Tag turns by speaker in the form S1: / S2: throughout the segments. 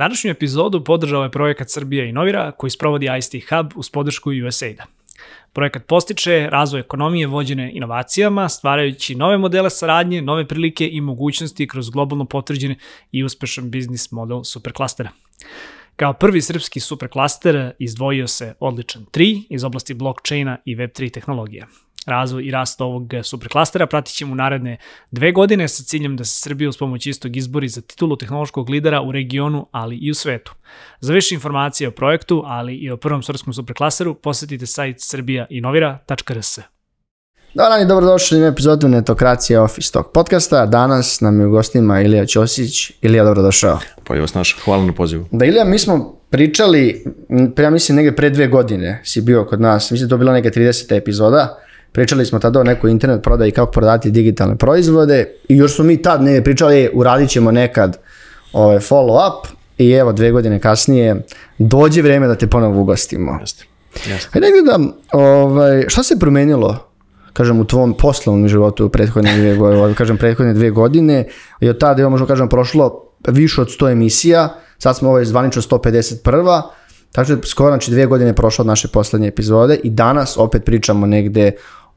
S1: Današnju epizodu podržao je projekat Srbija Inovira koji sprovodi ICT Hub uz podršku USAID-a. Projekat postiče razvoj ekonomije vođene inovacijama, stvarajući nove modele saradnje, nove prilike i mogućnosti kroz globalno potvrđene i uspešan biznis model superklastera. Kao prvi srpski superklaster izdvojio se odličan 3 iz oblasti blockchaina i Web3 tehnologija. Razvoj i rast ovog superklastera pratit ćemo naredne dve godine sa ciljem da se Srbija uz pomoć istog izbori za titulu tehnološkog lidera u regionu, ali i u svetu. Za više informacije o projektu, ali i o prvom srpskom superklasteru, posetite sajt srbijainovira.rs.
S2: Dobar dan i dobrodošli u epizodu Netokracija Office Talk podcasta. Danas nam je u gostima Ilija Ćosić. Ilija, dobrodošao.
S3: Pa je vas naš, hvala na pozivu.
S2: Da, Ilija, mi smo pričali, ja mislim negde pre dve godine si bio kod nas, mislim da to bila neka 30. epizoda. Pričali smo tada o nekoj internet prodaji kako prodati digitalne proizvode i još smo mi tad ne pričali uradit ćemo nekad ovaj, follow up i evo dve godine kasnije dođe vreme da te ponovo ugostimo.
S3: Jeste. Jeste.
S2: Hajde da gledam, ovaj, šta se promenilo kažem, u tvom poslovnom životu u prethodne dvije, godine, kažem, prethodne dvije godine i od tada je, možemo kažem, prošlo više od 100 emisija, sad smo ovo zvanično 151. Tako da skoro znači dvije godine je prošlo od naše poslednje epizode i danas opet pričamo negde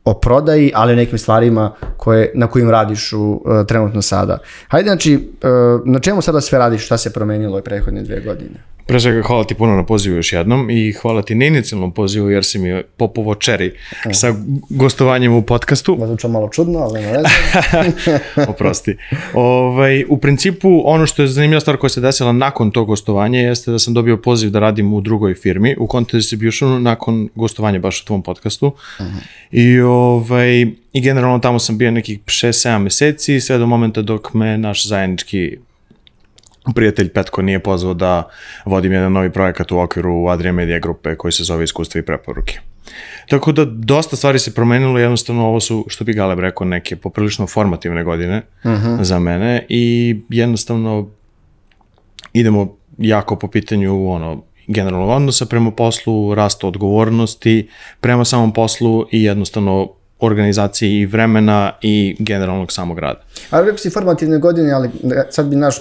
S2: o prodaji, ali o nekim stvarima koje, na kojim radiš u, uh, trenutno sada. Hajde, znači, uh, na čemu sada sve radiš, šta se promenilo u prethodne dvije godine?
S3: Pre svega hvala ti puno na pozivu još jednom i hvala ti na inicijalnom pozivu jer si mi popovo čeri sa gostovanjem u podcastu.
S2: Ma zvuča malo čudno, ali ne veze.
S3: Oprosti. Ovaj, u principu ono što je zanimljiva stvar koja se desila nakon tog gostovanja jeste da sam dobio poziv da radim u drugoj firmi u Content Distributionu nakon gostovanja baš u tvom podcastu. Uh -huh. I, ovaj, I generalno tamo sam bio nekih 6-7 meseci sve do momenta dok me naš zajednički prijatelj Petko nije pozvao da vodim jedan novi projekat u okviru Adria Media grupe koji se zove Iskustva i preporuke. Tako da dosta stvari se promenilo, jednostavno ovo su, što bi Galeb rekao, neke poprilično formativne godine uh -huh. za mene i jednostavno idemo jako po pitanju ono, generalnog odnosa prema poslu, rasta odgovornosti prema samom poslu i jednostavno organizaciji i vremena i generalnog samog rada.
S2: Ali rekao si formativne godine, ali sad bi naš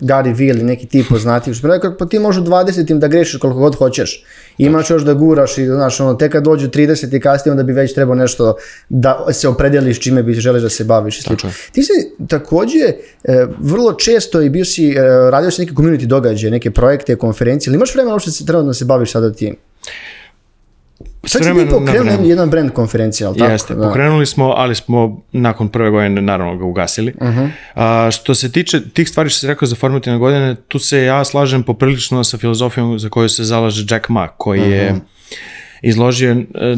S2: Gary Vee ili neki tip poznati, što rekao, pa ti možeš u 20 da grešiš koliko god hoćeš. Imaš još da guraš i znaš, ono, tek kad dođu 30 i kasnije, onda bi već trebao nešto da se opredeliš čime bi želiš da se baviš i slično. Ti si takođe e, vrlo često i bio si, e, radio si neke community događaje, neke projekte, konferencije, ali imaš vremena uopšte se trenutno da se baviš sada tim? Sad si ti pokrenuli jedan brand konferencija, ali tako?
S3: Jeste, da. pokrenuli smo, ali smo nakon prve godine naravno ga ugasili. Uh -huh. A, što se tiče tih stvari što si rekao za formativne godine, tu se ja slažem poprilično sa filozofijom za koju se zalaže Jack Ma, koji uh -huh. je izložio e,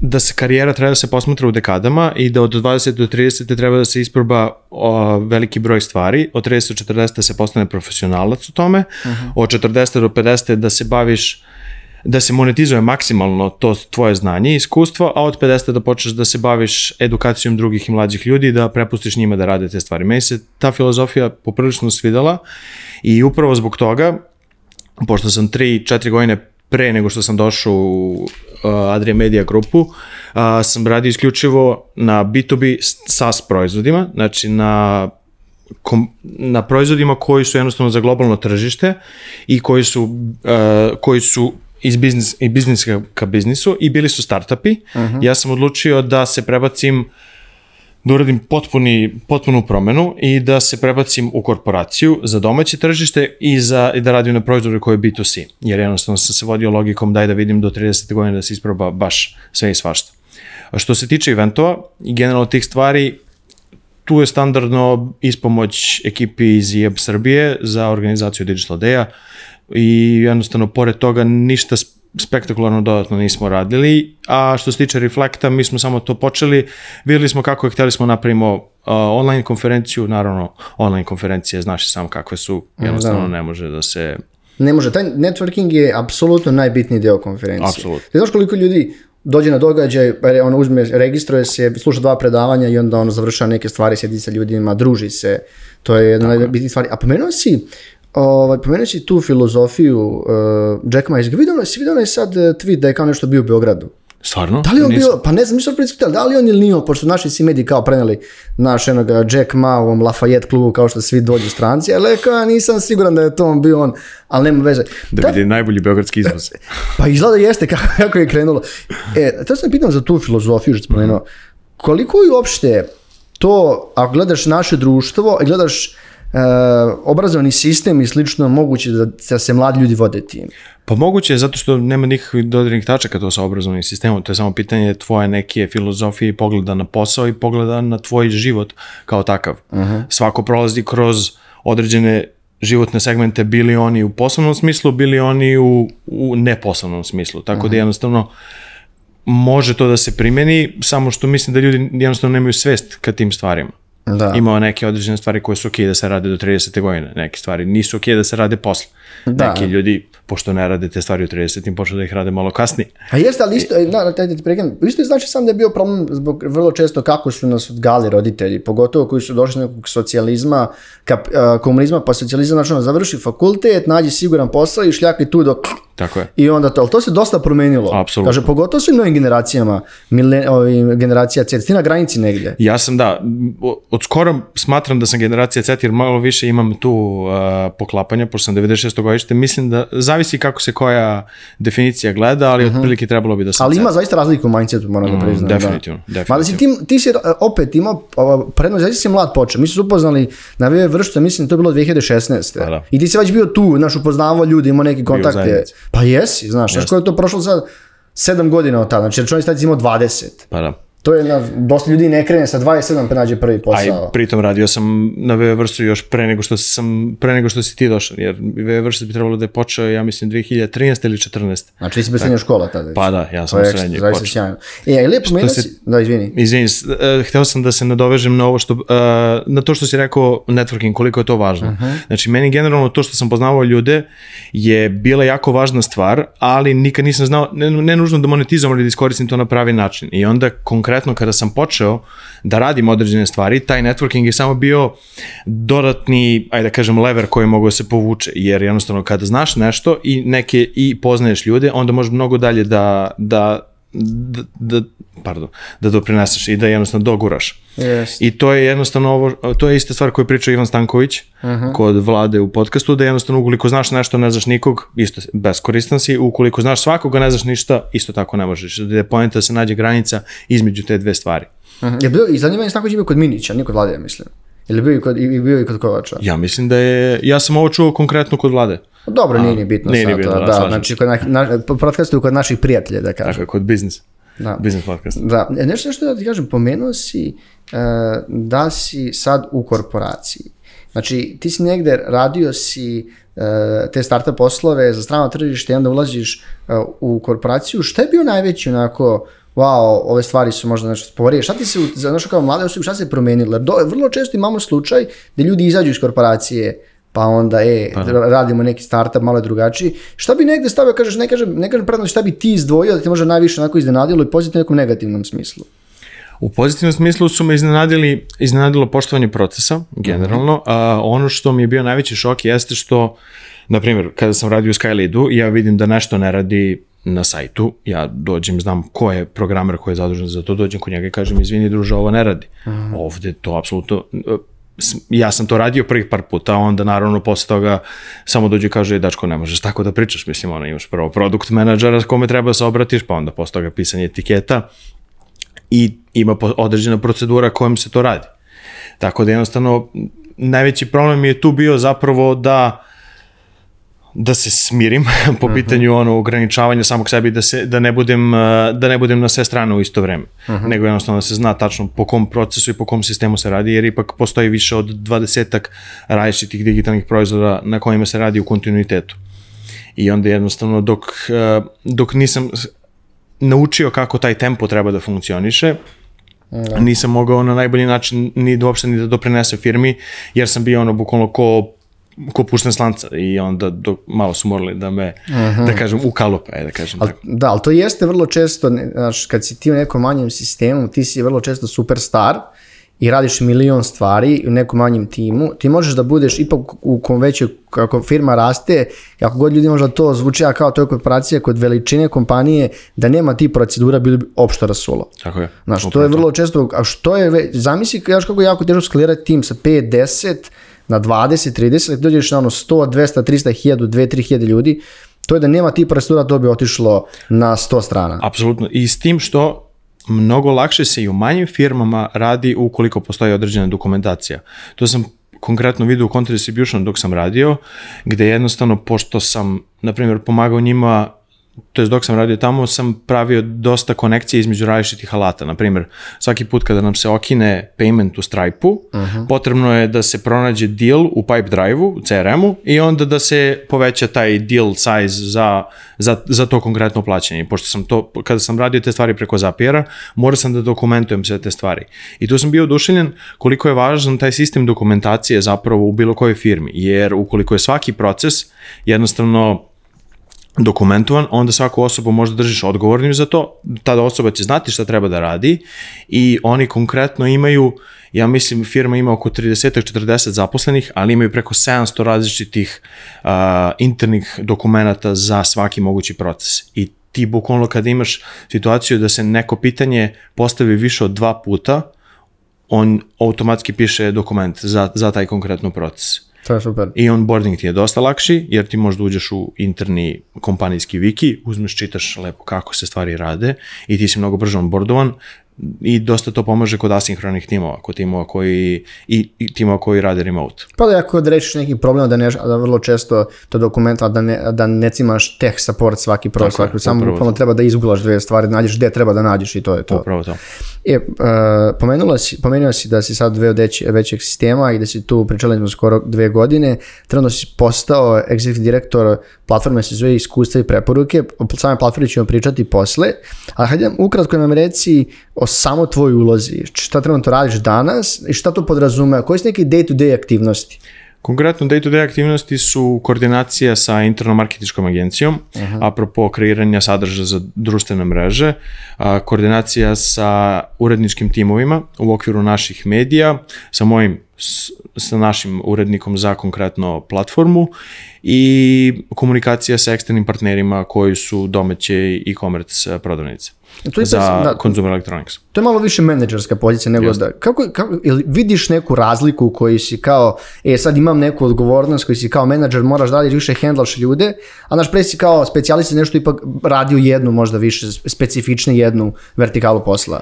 S3: da se karijera treba da se posmatra u dekadama i da od 20 do 30 treba da se isproba o, veliki broj stvari, od 30 do 40 da se postane profesionalac u tome, uh -huh. od 40 do 50 da se baviš da se monetizuje maksimalno to tvoje znanje i iskustvo, a od 50 da počneš da se baviš edukacijom drugih i mlađih ljudi, da prepustiš njima da rade te stvari. Meni se ta filozofija poprilično svidala i upravo zbog toga, pošto sam 3-4 godine pre nego što sam došao u uh, Adria Media grupu, uh, sam radio isključivo na B2B SaaS proizvodima, znači na kom, na proizvodima koji su jednostavno za globalno tržište i koji su, uh, koji su iz biznis, i biznis ka biznisu i bili su startupi. Uh -huh. Ja sam odlučio da se prebacim da uradim potpuni, potpunu promenu i da se prebacim u korporaciju za domaće tržište i, za, i da radim na proizvode koje je B2C. Jer jednostavno sam se vodio logikom daj da vidim do 30. godine da se isproba baš sve i svašta. A što se tiče eventova i generalno tih stvari, tu je standardno ispomoć ekipi iz IEB Srbije za organizaciju Digital Day-a i jednostavno pored toga ništa spektakularno dodatno nismo radili, a što se tiče Reflecta, mi smo samo to počeli, videli smo kako je hteli smo napravimo uh, online konferenciju, naravno online konferencije, znaš sam kakve su, jednostavno da. ne može da se...
S2: Ne može, taj networking je apsolutno najbitniji deo konferencije.
S3: Apsolutno.
S2: Znaš koliko ljudi dođe na događaj, on uzme, registruje se, sluša dva predavanja i onda on završava neke stvari, sjedi sa ljudima, druži se. To je jedna najbitnijih stvari. A pomenuo si Ovaj, pomenuo si tu filozofiju uh, Jack Ma, vidio, si vidio onaj sad uh, tweet da je kao nešto bio u Beogradu?
S3: Stvarno?
S2: Da li on
S3: Nisam-
S2: bio, pa ne znam, nisam preispitali, da li on ili nije, pošto naši si mediji kao preneli naš jednog Jack Ma u ovom Lafayette klubu kao što svi dođu stranci, ali kao ja nisam siguran da je to on bio on, ali nema veze.
S3: Da
S2: Ta-
S3: vidi najbolji beogradski izvoz.
S2: Pa izgleda jeste kako, kako je krenulo. E, to sam pitam za tu filozofiju što spomenuo. Koliko je uopšte to, ako gledaš naše društvo i gledaš obrazovni sistem i slično, moguće da, da se mladi ljudi vode tim?
S3: Pa moguće je zato što nema nikakvih dodirnih tačaka to sa obrazovnim sistemom, to je samo pitanje tvoje neke filozofije i pogleda na posao i pogleda na tvoj život kao takav. Svako prolazi kroz određene životne segmente, bili oni u poslovnom smislu, bili oni u, u neposlovnom smislu. Tako da jednostavno može to da se primeni, samo što mislim da ljudi jednostavno nemaju svest ka tim stvarima.
S2: Da.
S3: Imao neke određene stvari koje su okej da se rade do 30. godine, neke stvari nisu okej da se rade posle.
S2: Da.
S3: Neki ljudi, pošto ne rade te stvari u 30. počnu da ih rade malo kasnije.
S2: A jeste, ali isto, e, na, da ti isto je znači sam da je bio problem zbog vrlo često kako su nas odgali roditelji, pogotovo koji su došli do nekog socijalizma, kap, komunizma pa socijalizam, znači ono, završi fakultet, nađi siguran posao i šljaki tu dok
S3: Tako je.
S2: I onda to, ali to se dosta promenilo.
S3: Apsolutno.
S2: Kaže, pogotovo svim novim generacijama, mile, ovim, generacija C, ti na granici negdje.
S3: Ja sam, da, od skoro smatram da sam generacija Z, jer malo više imam tu uh, poklapanja, pošto sam 96. godište, mislim da zavisi kako se koja definicija gleda, ali otprilike trebalo bi da sam
S2: Ali ima zaista razliku u mindsetu, moram da priznam.
S3: definitivno,
S2: da.
S3: definitivno.
S2: Mada si ti, ti si uh, opet imao uh, prednost, zaista si mlad počeo. Mi se upoznali na VV vršcu, mislim da to je bilo 2016.
S3: Pa da.
S2: I ti si već bio tu, znaš, upoznavao ljudi, imao neki kontakte. Pa jesi, znaš, znaš koliko je to prošlo sad? sedam godina od tada, znači čovjek sad imao 20.
S3: Pa da.
S2: To je, na, dosta ljudi ne krene sa 27 pa nađe prvi posao.
S3: pritom radio sam na VV vrstu još pre nego što sam pre nego što si ti došao, jer VV vrsta bi trebalo da je počeo, ja mislim 2013 ili 14.
S2: Znači, ti si bez srednje škola tada.
S3: Pa da, ja sam u
S2: zaista
S3: počeo.
S2: E, a lijepo meni si... Da, izvini.
S3: Izvini, e, hteo sam da se nadovežem na ovo što, e, na to što si rekao networking, koliko je to važno. Znači, meni generalno to što sam poznavao ljude je bila jako važna stvar, ali nikad nisam znao, ne, ne nužno da monetizujem, ali da iskoristim to na pravi način. I onda, konkretno, kada sam počeo da radim određene stvari, taj networking je samo bio dodatni, ajde da kažem, lever koji mogu da se povuče, jer jednostavno kada znaš nešto i neke i poznaješ ljude, onda možeš mnogo dalje da, da da, da, pardon, da doprineseš i da jednostavno doguraš.
S2: Jeste.
S3: I to je jednostavno ovo, to je ista stvar koju priča Ivan Stanković kod vlade u podcastu, da jednostavno ukoliko znaš nešto, ne znaš nikog, isto beskoristan si, ukoliko znaš svakoga, ne znaš ništa, isto tako ne možeš. Da je poenta da se nađe granica između te dve stvari.
S2: Mhm. Je bio, i zanimanje snako je bio kod Minića, nije kod Vlade, ja mislim. Ili bio i kod, i bio i kod Kovača?
S3: Ja mislim da je, ja sam ovo čuo konkretno kod vlade.
S2: Dobro, nije ni bitno
S3: nije ni bitno, da,
S2: da, znači kod na, na, podcastu kod naših prijatelja, da kažem.
S3: Tako kod biznis.
S2: Da.
S3: Biznis podcast.
S2: Da, e, nešto što da ti kažem, pomenuo si e, da si sad u korporaciji. Znači, ti si negde radio si e, te startup poslove za strano tržište i onda ulaziš e, u korporaciju. Šta je bio najveći onako, wow, ove stvari su možda nešto sporije. Šta ti se, znaš kao mlade osobe, šta se promenilo? Do, vrlo često imamo slučaj da ljudi izađu iz korporacije pa onda, e, ra- radimo neki startup, malo je drugačiji. Šta bi negde stavio, kažeš, ne kažem, ne kažem predno, šta bi ti izdvojio da te možda najviše onako iznenadilo i pozitivno nekom negativnom smislu?
S3: U pozitivnom smislu su me iznenadili, iznenadilo poštovanje procesa, generalno. A, ono što mi je bio najveći šok jeste što, na primjer, kada sam radio u Skyleadu, ja vidim da nešto ne radi na sajtu, ja dođem, znam ko je programer koji je zadužen za to, dođem kod njega i kažem, izvini druže, ovo ne radi. Ovde to apsolutno, ja sam to radio prvih par puta, onda naravno posle toga samo dođe i kaže, dačko, ne možeš tako da pričaš, mislim, ono, imaš prvo produkt menadžera kome treba da se obratiš, pa onda posle toga pisanje etiketa, i ima određena procedura kojom se to radi. Tako da jednostavno najveći problem je tu bio zapravo da da se smirim po pitanju ono ograničavanja samog sebi da se da ne budem eh, da ne budem na sve strane u isto vreme. Nego jednostavno da se zna tačno po kom procesu i po kom sistemu se radi jer ipak postoji više od 20 različitih digitalnih proizvoda na kojima se radi u kontinuitetu. I onda jednostavno dok eh, dok nisam naučio kako taj tempo treba da funkcioniše nisam mogao na najbolji način ni da uopšte ni da doprinese firmi, jer sam bio ono bukvalno ko ko pušten slanca i onda dok, malo su morali da me, da kažem, ukalupe, da kažem
S2: Al,
S3: tako.
S2: da, ali to jeste vrlo često, znaš, kad si ti u nekom manjem sistemu, ti si vrlo često superstar i radiš milion stvari u nekom manjem timu, ti možeš da budeš ipak u kom većoj, kako firma raste, ako god ljudi možda to zvuči ja kao to je korporacija kod veličine kompanije, da nema ti procedura, bili bi opšto rasulo.
S3: Tako je.
S2: Znaš, to je vrlo često, a što je, zamisli kako je jako teško skalirati tim sa 5, 10 na 20, 30, ako dođeš na ono 100, 200, 300, 1000, 2, 3000 ljudi, to je da nema ti procedura, to bi otišlo na 100 strana.
S3: Apsolutno. I s tim što mnogo lakše se i u manjim firmama radi ukoliko postoji određena dokumentacija. To sam konkretno vidio u Content Distribution dok sam radio, gde jednostavno, pošto sam, na primjer, pomagao njima to jest dok sam radio tamo, sam pravio dosta konekcije između različitih alata. Na primjer, svaki put kada nam se okine payment u Stripe-u, potrebno je da se pronađe deal u Pipe Drive-u, u CRM-u, i onda da se poveća taj deal size za, za, za to konkretno plaćanje. Pošto sam to, kada sam radio te stvari preko Zapiera, morao sam da dokumentujem sve te stvari. I tu sam bio oduševljen koliko je važan taj sistem dokumentacije zapravo u bilo kojoj firmi, jer ukoliko je svaki proces jednostavno dokumentovan, onda svaku osobu možda držiš odgovornim za to, tada osoba će znati šta treba da radi i oni konkretno imaju, ja mislim firma ima oko 30-40 zaposlenih, ali imaju preko 700 različitih uh, internih dokumenta za svaki mogući proces. I ti bukvalno kada imaš situaciju da se neko pitanje postavi više od dva puta, on automatski piše dokument za, za taj konkretno proces.
S2: To je super.
S3: I onboarding ti je dosta lakši, jer ti možda uđeš u interni kompanijski wiki, uzmeš, čitaš lepo kako se stvari rade i ti si mnogo brže onboardovan i dosta to pomaže kod asinhronih timova, kod timova koji, i, i timova koji rade remote.
S2: Pa da ako rešiš neki problem, da, ne, a da vrlo često to dokumenta, da ne, da ne cimaš tech support svaki pro,
S3: Tako je,
S2: svaki, samo
S3: upravo
S2: treba da izgulaš dve stvari, da nađeš gde treba da nađeš i to je to.
S3: Upravo to.
S2: E, uh, pomenula si, pomenuo si da si sad dve od već, većeg sistema i da si tu, pričali smo skoro dve godine, trenutno si postao executive direktor platforme se zove iskustva i preporuke, o same platforme ćemo pričati posle, ali hajde ukratko nam reci o samo tvojoj ulozi, šta trenutno radiš danas i šta to podrazume, koji su neki day-to-day aktivnosti?
S3: Konkretno day-to-day aktivnosti su koordinacija sa internom marketičkom agencijom, apropo kreiranja sadržaja za društvene mreže, a, koordinacija sa uredničkim timovima u okviru naših medija, sa mojim sa našim urednikom za konkretno platformu i komunikacija sa eksternim partnerima koji su domaće e-commerce prodavnice
S2: To je
S3: za
S2: da-
S3: consumer electronics.
S2: To je malo više menadžerska pozicija nego da... Kako, kako, ili vidiš neku razliku u kojoj si kao, e sad imam neku odgovornost koji si kao menadžer, moraš da radiš više hendlaš ljude, a naš pre si kao specijalista nešto ipak radio jednu, možda više specifični jednu vertikalu posla.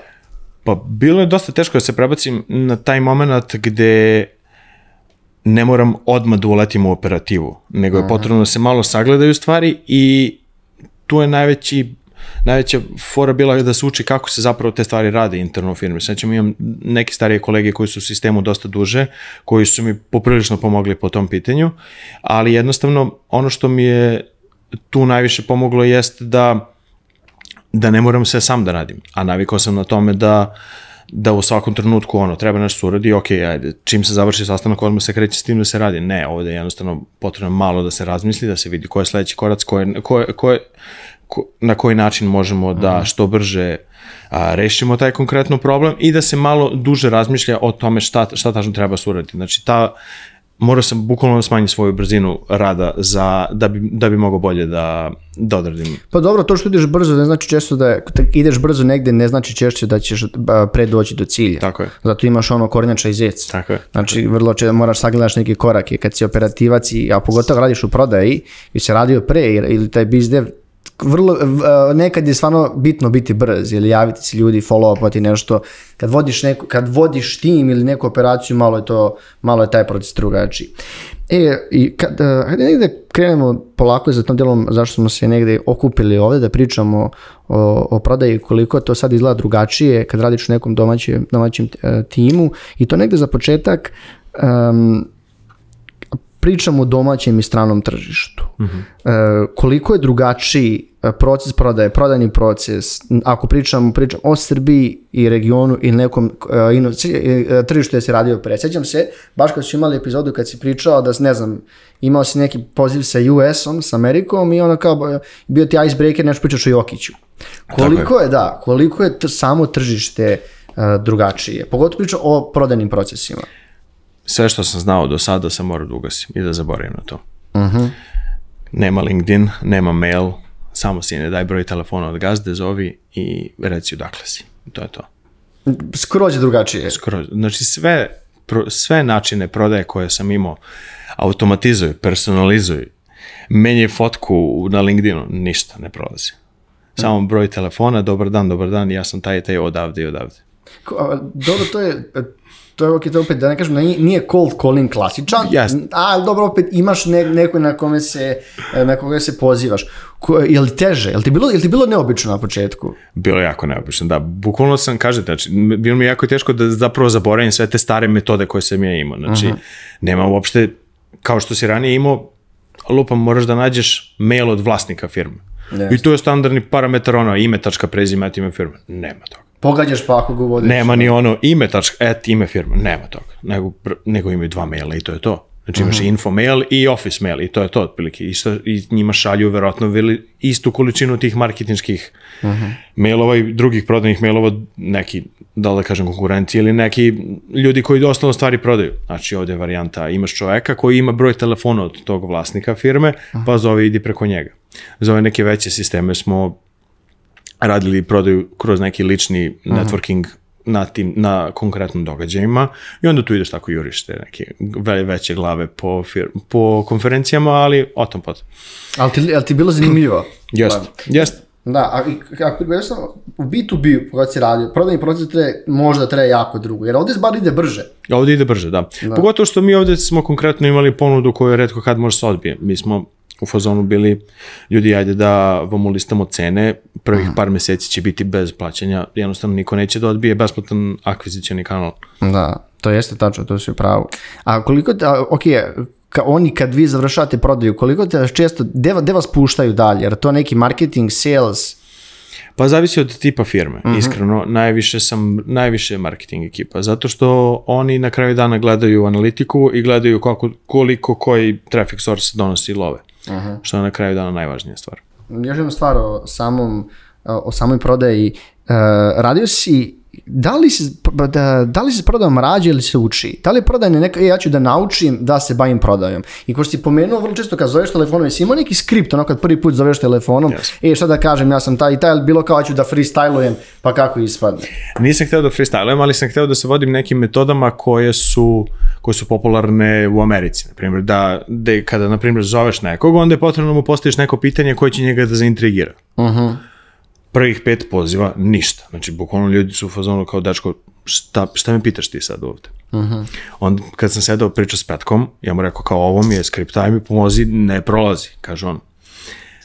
S3: Pa bilo je dosta teško da se prebacim na taj moment gde ne moram odmah da uletim u operativu, nego je potrebno da se malo sagledaju stvari i tu je najveći najveća fora bila da se uči kako se zapravo te stvari rade interno u firmi. Ćemo imam neke starije kolege koji su u sistemu dosta duže, koji su mi poprilično pomogli po tom pitanju, ali jednostavno ono što mi je tu najviše pomoglo jest da da ne moram sve sam da radim, a navikao sam na tome da da u svakom trenutku ono, treba nešto se uradi, ok, ajde, čim se završi sastanak, odmah se kreće s tim da se radi. Ne, ovde je jednostavno potrebno malo da se razmisli, da se vidi ko je sledeći korac, ko je, ko je, ko je, ko, na koji način možemo da što brže a, rešimo taj konkretno problem i da se malo duže razmišlja o tome šta, šta tačno treba se uraditi. Znači, ta, morao sam bukvalno da smanjim svoju brzinu rada za, da, bi, da bi mogao bolje da, da odradim
S2: Pa dobro, to što ideš brzo ne znači često da ideš brzo negde ne znači češće da ćeš pre doći do cilja.
S3: Tako je.
S2: Zato imaš ono kornjača i zec.
S3: Tako je.
S2: Znači, vrlo če, moraš sagledaš neke korake. Kad si operativac, i, a pogotovo radiš u prodaji, i se radio pre, ili, ili taj biz dev, vrlo, nekad je stvarno bitno biti brz ili javiti se ljudi, follow-upati nešto. Kad vodiš, neku, kad vodiš tim ili neku operaciju, malo je to, malo je taj proces drugačiji. E, i kad, uh, hajde negde krenemo polako za tom delom zašto smo se negde okupili ovde da pričamo o, o prodaji koliko to sad izgleda drugačije kad radiš u nekom domaćem, domaćem e, timu i to negde za početak um, pričamo o domaćem i stranom tržištu. Uh -huh. e, koliko je drugačiji e, proces prodaje, prodajni proces, ako pričamo, pričam o Srbiji i regionu ili nekom e, ino, c- e, tržištu da se radio pre. Sećam se, baš kad su imali epizodu kad si pričao da, ne znam, imao si neki poziv sa US-om, sa Amerikom i ono kao, e, bio ti icebreaker, nešto pričaš o Jokiću. Koliko je, da, koliko je samo tržište drugačije. Pogotovo priča o prodajnim procesima.
S3: Sve što sam znao do sada sam morao da ugasim i da zaboravim na to. Nema LinkedIn, nema mail, samo sine daj broj telefona od gazde, zovi i reci odakle si. To je to.
S2: Skroz je drugačije.
S3: Skroz. Znači sve, pro, sve načine prodaje koje sam imao automatizuj, personalizuj, menjaj fotku na LinkedInu, ništa ne prolazi. Samo broj telefona, dobar dan, dobar dan, ja sam taj i taj odavde i odavde.
S2: Dobro, to je, to je ok, to opet, da ne kažem, nije, nije cold calling klasičan,
S3: Jest.
S2: a dobro, opet imaš ne, neko na kome se, na koga se pozivaš. Ko, je li teže? Je li ti bilo, je li ti bilo neobično na početku?
S3: Bilo je jako neobično, da. Bukvalno sam, kažete, znači, bilo mi je jako teško da zapravo zaboravim sve te stare metode koje sam ja imao. Znači, nema uopšte, kao što si ranije imao, lupam, moraš da nađeš mail od vlasnika firme.
S2: Jeste.
S3: I to je standardni parametar, ono, ime, tačka, prezime, ime firme. Nema toga.
S2: Pogađaš pa ako ga uvodiš.
S3: Nema ni ono ime, tačka, et ime firme. Nema toga. Nego, nego imaju dva maila i to je to. Znači imaš info mail i office mail i to je to otprilike. Isto, I njima šalju verovatno veli, istu količinu tih marketinških mailova i drugih prodajnih mailova, neki, da li da kažem konkurencije ili neki ljudi koji doslovno stvari prodaju. Znači ovdje je varijanta, imaš čoveka koji ima broj telefona od tog vlasnika firme, pa zove idi preko njega. Za ove neke veće sisteme smo radili prodaju kroz neki lični networking na tim, na konkretnim događajima i onda tu ideš tako juriš te neke ve- veće glave po, fir, po konferencijama, ali o tom potom.
S2: Ali ti, ali ti bilo zanimljivo?
S3: Jest, jest.
S2: Da, a ako jednostavno u B2B kad si radio, prodajni proces tre, možda traje jako dugo, jer ovdje bar ide brže.
S3: Ovdje ide brže, da. Pogotovo što mi ovdje smo konkretno imali ponudu koju redko kad može se odbije. Mi smo u fazonu bili ljudi, ajde da vam ulistamo cene, prvih par meseci će biti bez plaćanja, jednostavno niko neće da odbije besplatan akvizicioni kanal.
S2: Da, to jeste tačno, to si u pravu. A koliko, a, ok, ka, oni kad vi završavate prodaju, koliko te često, gde, gde vas puštaju dalje? Jer to neki marketing, sales,
S3: Pa zavisi od tipa firme, iskreno, najviše sam, najviše marketing ekipa, zato što oni na kraju dana gledaju analitiku i gledaju kako, koliko koji traffic source donosi love, što je na kraju dana najvažnija stvar.
S2: još jedna stvar o samom, o samoj prodaji. E, radio si, da li si, da, da li si s prodajom rađe ili se uči? Da li je prodajna neka, e, ja ću da naučim da se bavim prodajom. I ko što si pomenuo, vrlo često kad zoveš telefonom, jesi imao neki skript, ono kad prvi put zoveš telefonom,
S3: Yes.
S2: e, šta da kažem, ja sam taj i taj, bilo kao ja ću da freestylujem, pa kako ispadne.
S3: Nisam hteo da freestylujem, ali sam hteo da se vodim nekim metodama koje su koje su popularne u Americi. Na primjer, da, da kada, na primjer, zoveš nekog, onda je potrebno da mu postaviš neko pitanje koje će njega da zaintrigira. Prvih pet poziva, ništa. Znači, bukvalno ljudi su u fazonu kao, dečko, šta, šta me pitaš ti sad ovde? Onda, kad sam sedao pričao s Petkom, ja mu rekao kao, ovo mi je script, aj mi pomozi, ne prolazi, kaže on.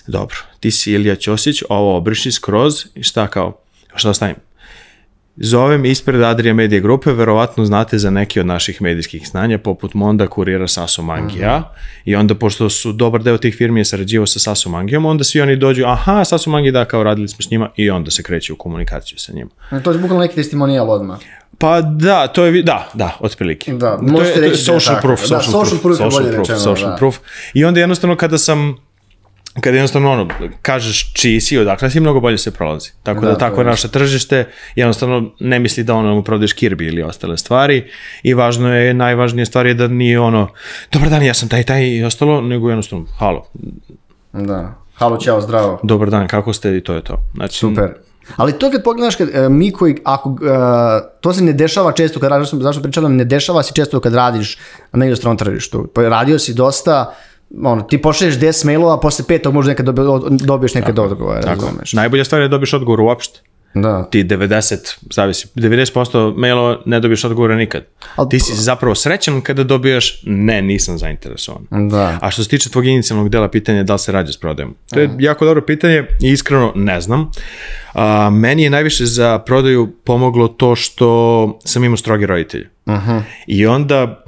S3: Dobro, ti si Ilija Ćosić, ovo obriši skroz i šta kao, šta stavim? Zovem ispred Adria Media Grupe, verovatno znate za neki od naših medijskih znanja, poput Monda, Kurira, Saso Mangija. I onda, pošto su dobar deo tih firmi je sarađivao sa Saso Mangijom, onda svi oni dođu, aha, Saso Mangi da, kao radili smo s njima, i onda se kreće u komunikaciju sa njima.
S2: To je bukvalno neki testimonijal odmah.
S3: Pa da, to je, da, da, otprilike.
S2: Da,
S3: to je,
S2: možete
S3: to je
S2: reći da je
S3: social proof,
S2: Da,
S3: social,
S2: social
S3: proof,
S2: proof bolje rečeno,
S3: social
S2: da.
S3: proof. I onda jednostavno kada sam kada jednostavno ono, kažeš čiji si, odakle si, mnogo bolje se prolazi. Tako da,
S2: Da,
S3: tako je naše tržište, jednostavno ne misli da ono mu prodaješ kirbi ili ostale stvari i važno je, najvažnija stvar je da nije ono, dobar dan, ja sam taj, taj i ostalo, nego jednostavno, halo,
S2: Da. Halo, čao, zdravo.
S3: dobar dan, kako ste i to je to. Znači,
S2: Super. Ali to kad pogledaš, kad, e, mi koji, ako, e, to se ne dešava često, kad radiš, zašto pričam, ne dešava se često kad radiš na inostranom tržištu. Pa radio si dosta, ono, ti pošalješ 10 mailova, posle petog možda nekad dobi, dobiješ nekad odgovore,
S3: tako.
S2: razumeš.
S3: Najbolja stvar je da dobiješ odgovor uopšte.
S2: Da.
S3: ti 90, zavisi, 90% mailova ne dobiješ odgovora nikad.
S2: Al-
S3: ti si zapravo srećan kada dobiješ ne, nisam zainteresovan.
S2: Da.
S3: A što se tiče tvog inicijalnog dela pitanja da li se rađa s prodajom? To je jako dobro pitanje i iskreno ne znam. A, meni je najviše za prodaju pomoglo to što sam imao stroge roditelje. I onda,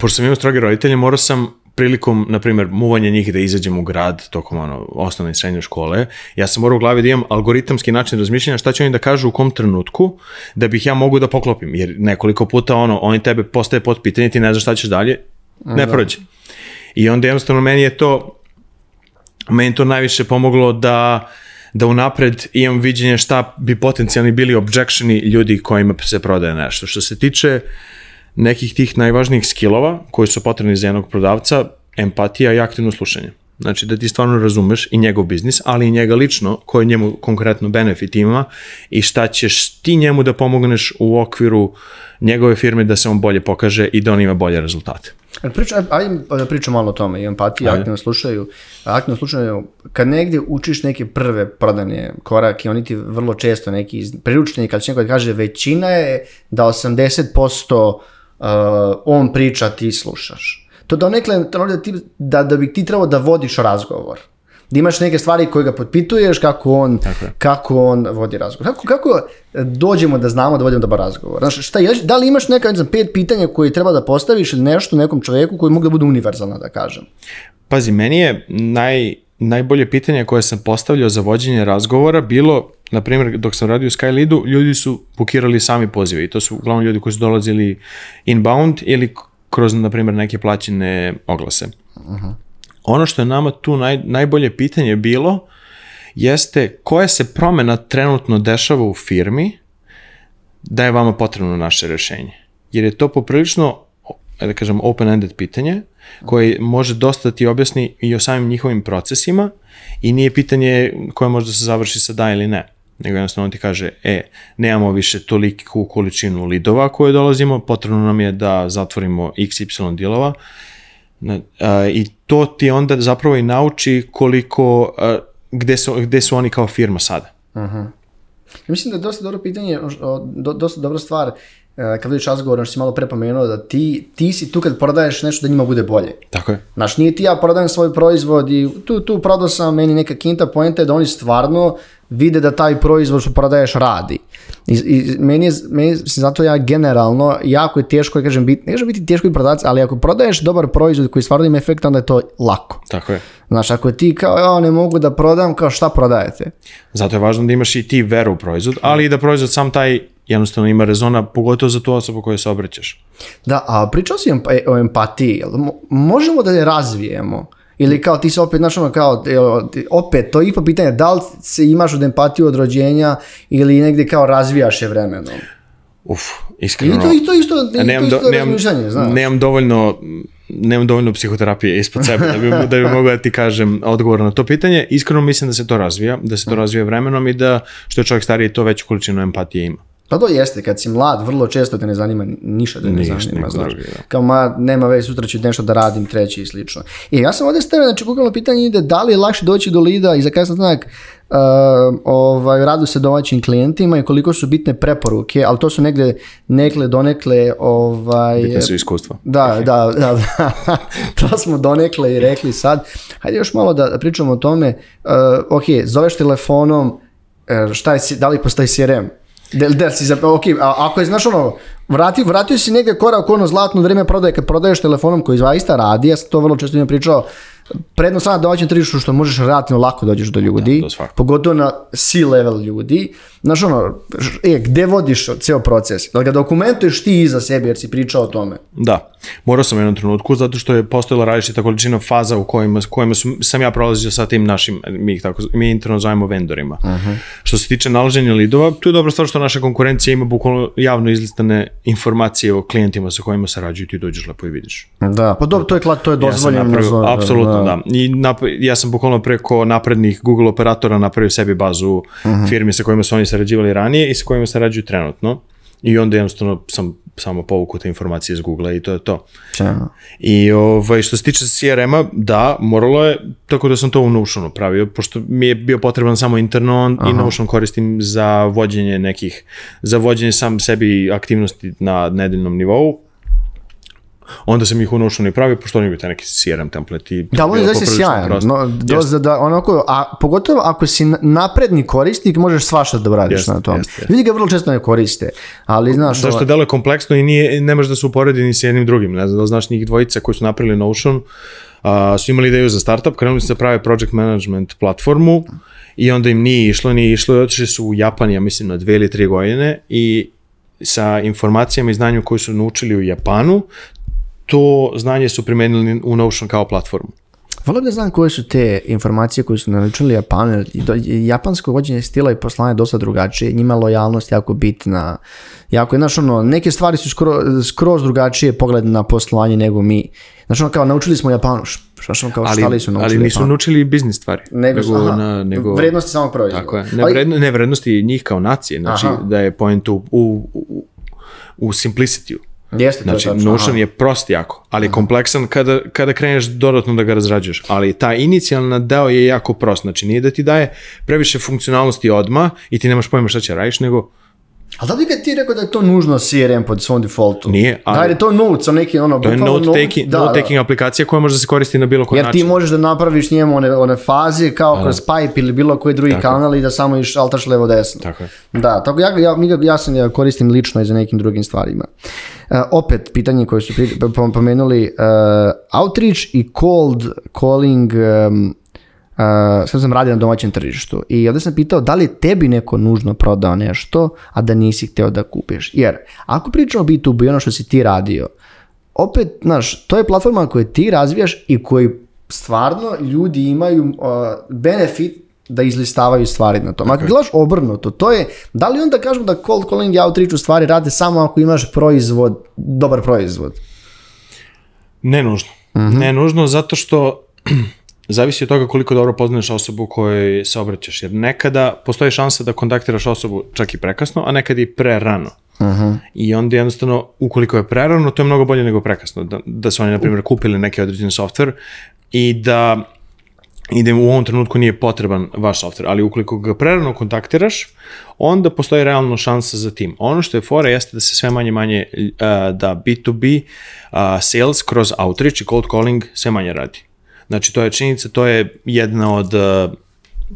S3: pošto sam imao stroge roditelje, morao sam prilikom, na primjer, muvanja njih da izađem u grad tokom ono, osnovne i srednje škole, ja sam morao u glavi da imam algoritamski način razmišljanja šta će oni da kažu u kom trenutku da bih ja mogu da poklopim, jer nekoliko puta ono, oni tebe postaje pod pitanje, ti ne znaš šta ćeš dalje, ne prođe. I onda jednostavno meni je to meni to najviše pomoglo da da unapred imam viđenje šta bi potencijalni bili objectioni ljudi kojima se prodaje nešto. Što se tiče nekih tih najvažnijih skillova koji su potrebni za jednog prodavca, empatija i aktivno slušanje. Znači da ti stvarno razumeš i njegov biznis, ali i njega lično, koji njemu konkretno benefit ima i šta ćeš ti njemu da pomogneš u okviru njegove firme da se on bolje pokaže i da on ima bolje rezultate.
S2: Priča, ajde da pričam malo o tome, i empatiji, aktivno slušaju. Aktivno slušaju, kad negdje učiš neke prve prodane korake, oni ti vrlo često neki priručni, kad će neko kaže većina je da 80% uh, on priča, ti slušaš. To donekle, da, ti, da, da bi ti trebao da vodiš razgovor. Da imaš neke stvari koje ga potpituješ kako on, kako on vodi razgovor. Kako, kako dođemo da znamo da vodimo dobar razgovor? Znaš, šta, da li imaš neka, ne znam, pet pitanja koje treba da postaviš ili nešto nekom čovjeku koji mogu da bude univerzalna, da kažem?
S3: Pazi, meni je naj, najbolje pitanje koje sam postavljao za vođenje razgovora bilo, na primjer, dok sam radio u Skyleadu, ljudi su bukirali sami pozive i to su uglavnom ljudi koji su dolazili inbound ili kroz, na primjer, neke plaćene oglase. Uh Ono što je nama tu naj, najbolje pitanje bilo jeste koja se promena trenutno dešava u firmi da je vama potrebno naše rešenje. Jer je to poprilično, da kažem, open-ended pitanje koje može dosta da ti objasni i o samim njihovim procesima i nije pitanje koje može da se završi sa da ili ne nego jednostavno on ti kaže, e, nemamo više toliku količinu lidova koje dolazimo, potrebno nam je da zatvorimo XY dilova i to ti onda zapravo i nauči koliko, gde su, gde su oni kao firma sada. Uh -huh.
S2: Mislim da je dosta dobro pitanje, dosta dobra stvar, E, kad vidiš razgovor, što si malo prepomenuo, da ti, ti si tu kad prodaješ nešto da njima bude bolje.
S3: Tako je.
S2: Znaš, nije ti ja prodajem svoj proizvod i tu, tu prodao sam meni neka kinta pojenta je da oni stvarno vide da taj proizvod što prodaješ radi. I, i meni je, meni, zato ja generalno, jako je teško, kažem, biti, ne kažem biti teško i prodavac, ali ako prodaješ dobar proizvod koji stvarno ima efekt, onda je to lako.
S3: Tako je.
S2: Znaš, ako ti kao, ja ne mogu da prodam, kao šta prodajete?
S3: Zato je važno da imaš i ti veru u proizvod, ali i da proizvod sam taj jednostavno ima rezona, pogotovo za tu osobu koju se obraćaš.
S2: Da, a pričao si o empatiji, možemo da je razvijemo? Ili kao ti se opet, znaš ono kao, opet, to je ipak pitanje, da li se imaš od empatiju od rođenja ili negdje kao razvijaš je vremenom?
S3: Uf, iskreno.
S2: I to, i to isto, i nemam, to isto nemam,
S3: znaš. Nemam dovoljno, nemam dovoljno psihoterapije ispod sebe da bi, da bi mogao da ti kažem odgovor na to pitanje. Iskreno mislim da se to razvija, da se to razvija vremenom i da što je čovjek stariji to veću količinu empatije ima.
S2: Pa to jeste, kad si mlad, vrlo često te ne zanima ništa da ne zanima, znaš. Kao ma, nema već, sutra ću nešto da radim, treći i slično. I ja sam ovdje stavio, znači, bukvalno pitanje ide da li je lakše doći do lida i za kaj znak uh, ovaj, radu sa domaćim klijentima i koliko su bitne preporuke, ali to su negdje nekle donekle ovaj...
S3: Bitne su iskustva.
S2: Da, da, da, da. to smo donekle i rekli sad. Hajde još malo da pričamo o tome. Uh, ok, zoveš telefonom, uh, šta je, da li postoji CRM? Del, del si za, ok, a, ako je, znaš ono, vrati, vratio si negdje korak ono zlatno vrijeme prodaje, kad prodaješ telefonom koji zaista radi, ja sam to vrlo često imam pričao, prednost na domaćem tržištu što možeš relativno lako dođeš do ljudi, da, pogotovo na C-level ljudi. Znaš ono, e, gde vodiš cijel proces? Da ga dokumentuješ ti iza sebe jer si pričao o tome?
S3: Da, morao sam u jednom trenutku zato što je postojala različita količina faza u kojima, kojima su, sam ja prolazio sa tim našim, mi ih tako, mi interno zovemo vendorima. Uh -huh. Što se tiče nalaženja lidova, tu je dobra stvar što naša konkurencija ima bukvalno javno izlistane informacije o klijentima sa kojima sarađuju ti dođeš lepo i vidiš.
S2: Da, pa dobro, to je, to je dozvoljeno.
S3: Ja apsolutno, da. I nap, ja sam bukvalno preko naprednih Google operatora napravio sebi bazu uh -huh. firmi sa kojima su oni sarađivali ranije i sa kojima sarađuju trenutno. I onda jednostavno sam samo povuku te informacije iz Google i to je to.
S2: Ča.
S3: I ovaj, što se tiče CRM-a, da, moralo je, tako da sam to u Notionu pravio, pošto mi je bio potreban samo interno Aha. i Notion koristim za vođenje nekih, za vođenje sam sebi aktivnosti na nedeljnom nivou, onda sam ih u Notionu i pravio, pošto oni bi taj neki CRM template i...
S2: Da, on je zaista sjajan. No, do, da, onako, a pogotovo ako si napredni korisnik, možeš svašta da radiš jest, na tom. Jest, jest. Vidi ga vrlo često ne koriste, ali znaš...
S3: Zašto delo je kompleksno i nije, ne može da se uporedi ni s jednim drugim. Ne znam, da znaš njih dvojica koji su napravili Notion, a, su imali ideju za startup, krenuli su da prave project management platformu i onda im nije išlo, nije išlo i otišli su u Japan, ja mislim, na dve ili tri godine i sa informacijama i znanju koje su naučili u Japanu, to znanje su primenili u Notion kao platformu.
S2: Volio da znam koje su te informacije koje su naručili i Japansko vođenje stila i poslanja je dosta drugačije. Njima je lojalnost jako bitna. Jako, je, znaš, ono, neke stvari su skroz, skroz drugačije pogled na poslovanje nego mi. Znaš, ono, kao, naučili smo Japanu. š- Znaš, ono, kao,
S3: Ali,
S2: šta li su naučili
S3: ali nisu
S2: Japanu?
S3: naučili biznis stvari.
S2: Nego, su- aha,
S3: na, nego
S2: vrednosti samog proizvoda.
S3: Tako je. Ne,
S2: Ali-
S3: vredno, ne vrednosti njih kao nacije. Znači
S2: Aha.
S3: da je point u, u, u, u simplicity-u.
S2: Jeste, to je
S3: Znači,
S2: tačno,
S3: Notion
S2: aha.
S3: je prost jako, ali je kompleksan kada, kada kreneš dodatno da ga razrađuješ. Ali ta inicijalna deo je jako prost. Znači, nije da ti daje previše funkcionalnosti odma i ti nemaš pojma šta će radiš, nego
S2: Ali da bi kad ti rekao da je to nužno CRM pod svom defaultu?
S3: Nije, ali-
S2: Da, jer je to notes, on neki ono...
S3: to je
S2: bukvalno
S3: note taking,
S2: da,
S3: note
S2: da.
S3: taking aplikacija koja može da se koristi na bilo koji
S2: Jer ti
S3: način.
S2: možeš da napraviš njemu one, one faze kao kroz Pipe ili bilo koji drugi kanal i da samo iš altaš levo desno.
S3: Tako je.
S2: Da, tako ja, ja, ga- ja sam ga koristim lično i za nekim drugim stvarima. E, opet, pitanje koje su pri- pom- pomenuli, e, outreach i cold calling, um, uh, sad sam radio na domaćem tržištu i ovdje sam pitao da li je tebi neko nužno prodao nešto, a da nisi hteo da kupiš. Jer, ako pričamo o B2B, ono što si ti radio, opet, znaš, to je platforma koju ti razvijaš i koji stvarno ljudi imaju uh, benefit da izlistavaju stvari na tom. Ako gledaš obrnuto, to je, da li onda kažemo da cold calling i outreach u stvari rade samo ako imaš proizvod, dobar proizvod?
S3: Ne nužno. Ne nužno zato što zavisi od toga koliko dobro poznaješ osobu kojoj se obraćaš. Jer nekada postoji šansa da kontaktiraš osobu čak i prekasno, a nekad i pre rano. I onda jednostavno, ukoliko je prerano, to je mnogo bolje nego prekasno. Da, da su oni, na primjer, kupili neki određeni software i da i da u ovom trenutku nije potreban vaš software, ali ukoliko ga prerano kontaktiraš, onda postoji realno šansa za tim. Ono što je fora jeste da se sve manje manje uh, da B2B uh, sales kroz outreach i cold calling sve manje radi. Znači to je činjenica, to je jedna od uh,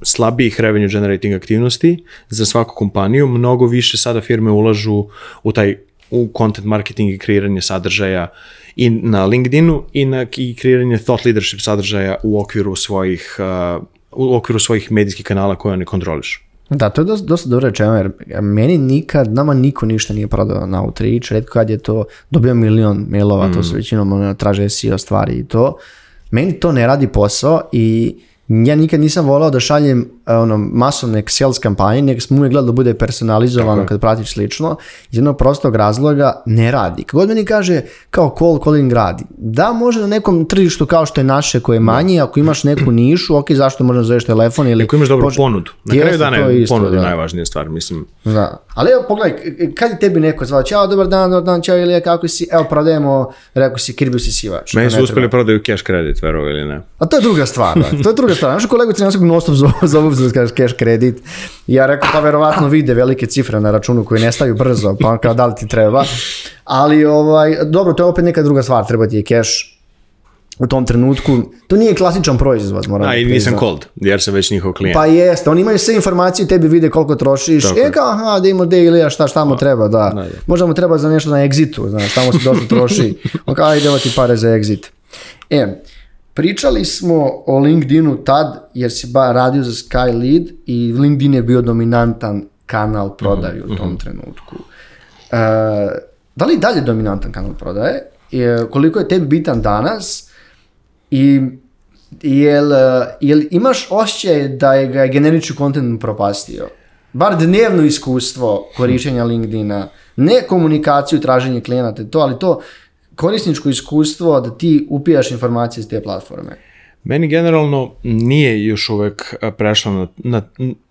S3: slabijih revenue generating aktivnosti za svaku kompaniju. Mnogo više sada firme ulažu u taj u content marketing i kreiranje sadržaja i na LinkedInu i na i kreiranje thought leadership sadržaja u okviru svojih uh, u okviru svojih medijskih kanala koje ne kontroliš.
S2: Da, to je dosta, dosta dobro rečeno, jer meni nikad, nama niko ništa nije prodao na outreach, redko kad je to, dobio milion mailova, to su većinom ono, traže SEO stvari i to. Meni to ne radi posao i ja nikad nisam volao da šaljem e, ono, masovne sales kampanje, nego sam uvijek gledao da bude personalizovano kad pratiš slično, iz jednog prostog razloga ne radi. Kako meni kaže kao cold calling radi, da može na nekom tržištu kao što je naše koje je manje, ako imaš neku nišu, ok, zašto možda zoveš telefon ili...
S3: Ako imaš dobru
S2: poš-
S3: ponudu. Na kraju dana
S2: je
S3: ponuda
S2: da.
S3: najvažnija stvar, mislim.
S2: Da. Ali evo pogledaj, kad je tebi neko zvao, čao, dobar dan, dobar dan, čao Ilija, kako si, evo prodajemo, rekao si, kirbi si sivač.
S3: Meni su uspeli prodaju cash credit, verovo ili ne.
S2: A to je druga stvar, da. to je druga stvar. Znaš, kolegu Crnjanskog nostop zovu, zovu da kažeš cash kredit. I ja rekao, pa verovatno vide velike cifre na računu koje nestaju brzo, pa on kao da li ti treba. Ali, ovaj, dobro, to je opet neka druga stvar, treba ti je cash u tom trenutku. To nije klasičan proizvod, moram
S3: A, i nisam cold, jer sam već njihov klijent.
S2: Pa jeste, oni imaju sve informacije, tebi vide koliko trošiš.
S3: Tako
S2: e kao, aha, da ima de ili šta, šta mu treba, da. Možda mu treba za nešto na exitu, znaš, tamo se dosta troši. On kao, ajde, evo ti pare za exit. E, pričali smo o LinkedInu tad, jer si ba radio za Sky Lead i LinkedIn je bio dominantan kanal prodaje u tom trenutku. E, da li je dalje dominantan kanal prodaje? E, koliko je tebi bitan danas? I jel, jel imaš osjećaj da je ga generički kontent propastio? Bar dnevno iskustvo korištenja LinkedIna, ne komunikaciju, traženje klijenata, to, ali to korisničko iskustvo da ti upijaš informacije iz te platforme.
S3: Meni generalno nije još uvek prešlo na, na,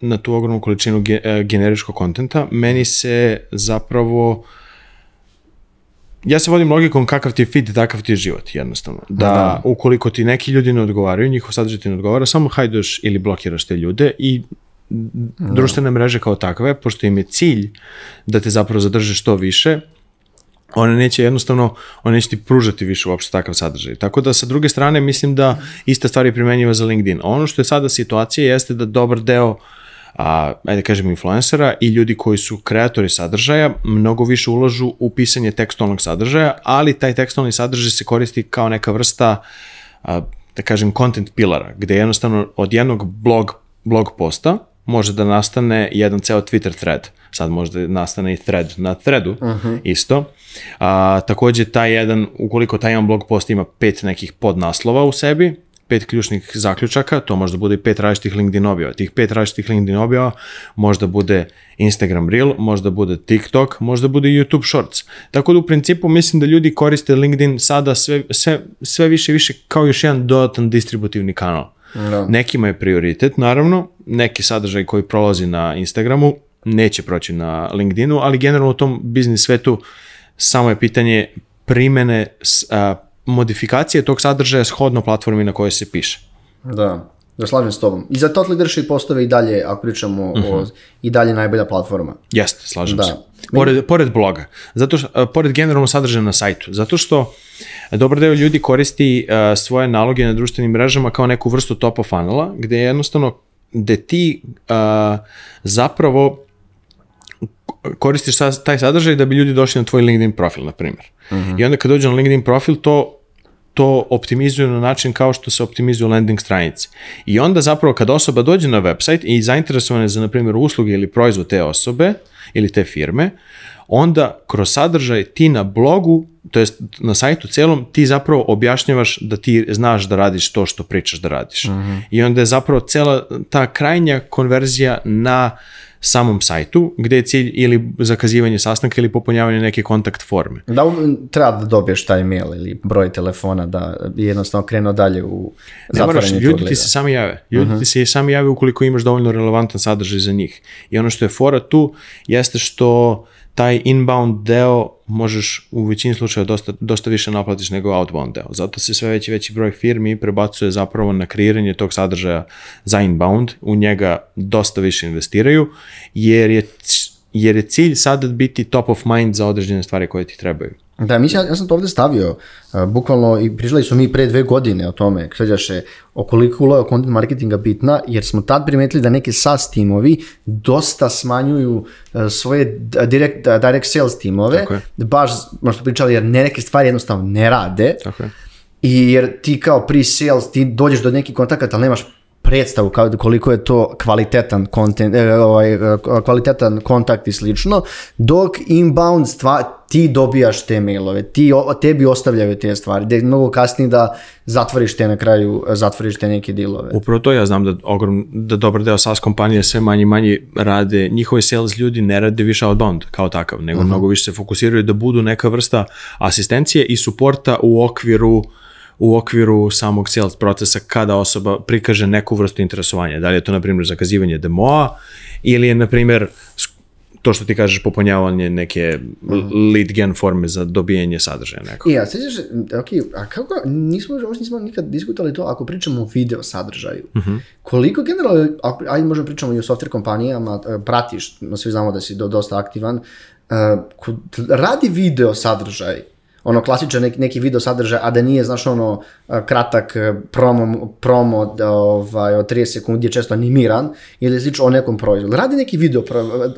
S3: na tu ogromnu količinu ge, a, generičkog kontenta. Meni se zapravo ja se vodim logikom kakav ti je feed, takav ti je život, jednostavno. Da, ukoliko ti neki ljudi ne odgovaraju, njihov sadržaj ti ne odgovara, samo hajdeš ili blokiraš te ljude i društvene mreže kao takve, pošto im je cilj da te zapravo zadrže što više, one neće jednostavno, one neće ti pružati više uopšte takav sadržaj. Tako da sa druge strane mislim da ista stvar je primenjiva za LinkedIn. Ono što je sada situacija jeste da dobar deo a, ajde kažem influencera i ljudi koji su kreatori sadržaja mnogo više ulažu u pisanje tekstualnog sadržaja, ali taj tekstualni sadržaj se koristi kao neka vrsta a, da kažem content pilara, gde jednostavno od jednog blog, blog posta može da nastane jedan ceo Twitter thread. Sad može da nastane i thread na threadu isto. A, takođe taj jedan, ukoliko taj jedan blog post ima pet nekih podnaslova u sebi, pet ključnih zaključaka, to možda bude i pet različitih LinkedIn objava. Tih pet različitih LinkedIn objava možda bude Instagram Reel, možda bude TikTok, možda bude YouTube Shorts. Tako da u principu mislim da ljudi koriste LinkedIn sada sve, sve, sve više i više kao još jedan dodatan distributivni kanal.
S2: Da.
S3: Nekima je prioritet, naravno, neki sadržaj koji prolazi na Instagramu neće proći na LinkedInu, ali generalno u tom biznis svetu samo je pitanje primene, a, modifikacije tog sadržaja shodno platformi na kojoj se piše.
S2: Da, da slažem s tobom. I za Thought Leadership postave i dalje, ako pričamo o, i dalje najbolja platforma.
S3: Jeste, slažem
S2: Da.
S3: se. Pored, pored bloga, zato što, a, pored generalno sadržaja na sajtu, zato što dobar deo ljudi koristi a, svoje naloge na društvenim mrežama kao neku vrstu top of funnela, gde je jednostavno, gde ti a, zapravo koristiš sa- taj sadržaj da bi ljudi došli na tvoj LinkedIn profil, na primjer. I onda kad dođe na LinkedIn profil, to to optimizuju na način kao što se optimizuju landing stranice. I onda zapravo kad osoba dođe na website i zainteresovana je za, na primjer, usluge ili proizvod te osobe ili te firme, onda kroz sadržaj ti na blogu, to jest na sajtu celom, ti zapravo objašnjavaš da ti znaš da radiš to što pričaš da radiš. I onda je zapravo cela ta krajnja konverzija na samom sajtu, gde je cilj ili zakazivanje sastanka ili popunjavanje neke kontakt forme.
S2: Da treba da dobiješ taj mail ili broj telefona da jednostavno krenuo dalje u
S3: Ne moraš,
S2: zatvaranje
S3: ljudi ti se sami jave. Ljudi ti se sami jave ukoliko imaš dovoljno relevantan sadržaj za njih. I ono što je fora tu jeste što taj inbound deo možeš u većini slučaja dosta, dosta više naplatiš nego outbound deo. Zato se sve veći veći broj firmi prebacuje zapravo na kreiranje tog sadržaja za inbound, u njega dosta više investiraju, jer je, jer je cilj sada biti top of mind za određene stvari koje ti trebaju.
S2: Da, mislim, ja, ja sam to ovde stavio, uh, bukvalno, i pričali smo mi pre dve godine o tome, sveđaše, o koliko uloga content marketinga bitna, jer smo tad primetili da neke SaaS timovi dosta smanjuju uh, svoje d- direct, uh, direct sales timove, baš, možda pričali, jer ne, neke stvari jednostavno ne rade,
S3: Tako je.
S2: I jer ti kao pre-sales, ti dođeš do nekih kontakata, ali nemaš predstavu kao koliko je to kvalitetan content, e, ovaj, e, kvalitetan kontakt i slično, dok inbound stva, ti dobijaš te mailove, ti, tebi ostavljaju te stvari, da je mnogo kasnije da zatvoriš te na kraju, zatvoriš te neke dilove.
S3: Upravo to ja znam da, ogrom, da dobar deo SaaS kompanije sve manje manje rade, njihovi sales ljudi ne rade više outbound kao takav, nego mnogo više se fokusiraju da budu neka vrsta asistencije i suporta u okviru u okviru samog sales procesa kada osoba prikaže neku vrstu interesovanja. Da li je to, na primjer, zakazivanje demoa ili je, na primjer, to što ti kažeš, popunjavanje neke lead gen forme za dobijanje sadržaja nekog.
S2: Ja, sećaš, ok, a kako, nismo, još nismo nikad diskutovali to ako pričamo o video sadržaju. Koliko generalno, ajde možemo pričamo i o software kompanijama, e, pratiš, svi znamo da si do, dosta aktivan, e, kod, radi video sadržaj, ono klasičan neki, neki video sadržaj, a da nije, znaš, ono, kratak e, promo, promo da, ovaj, od 30 sekundi je često animiran, ili slično o nekom proizvodu. Radi neki video,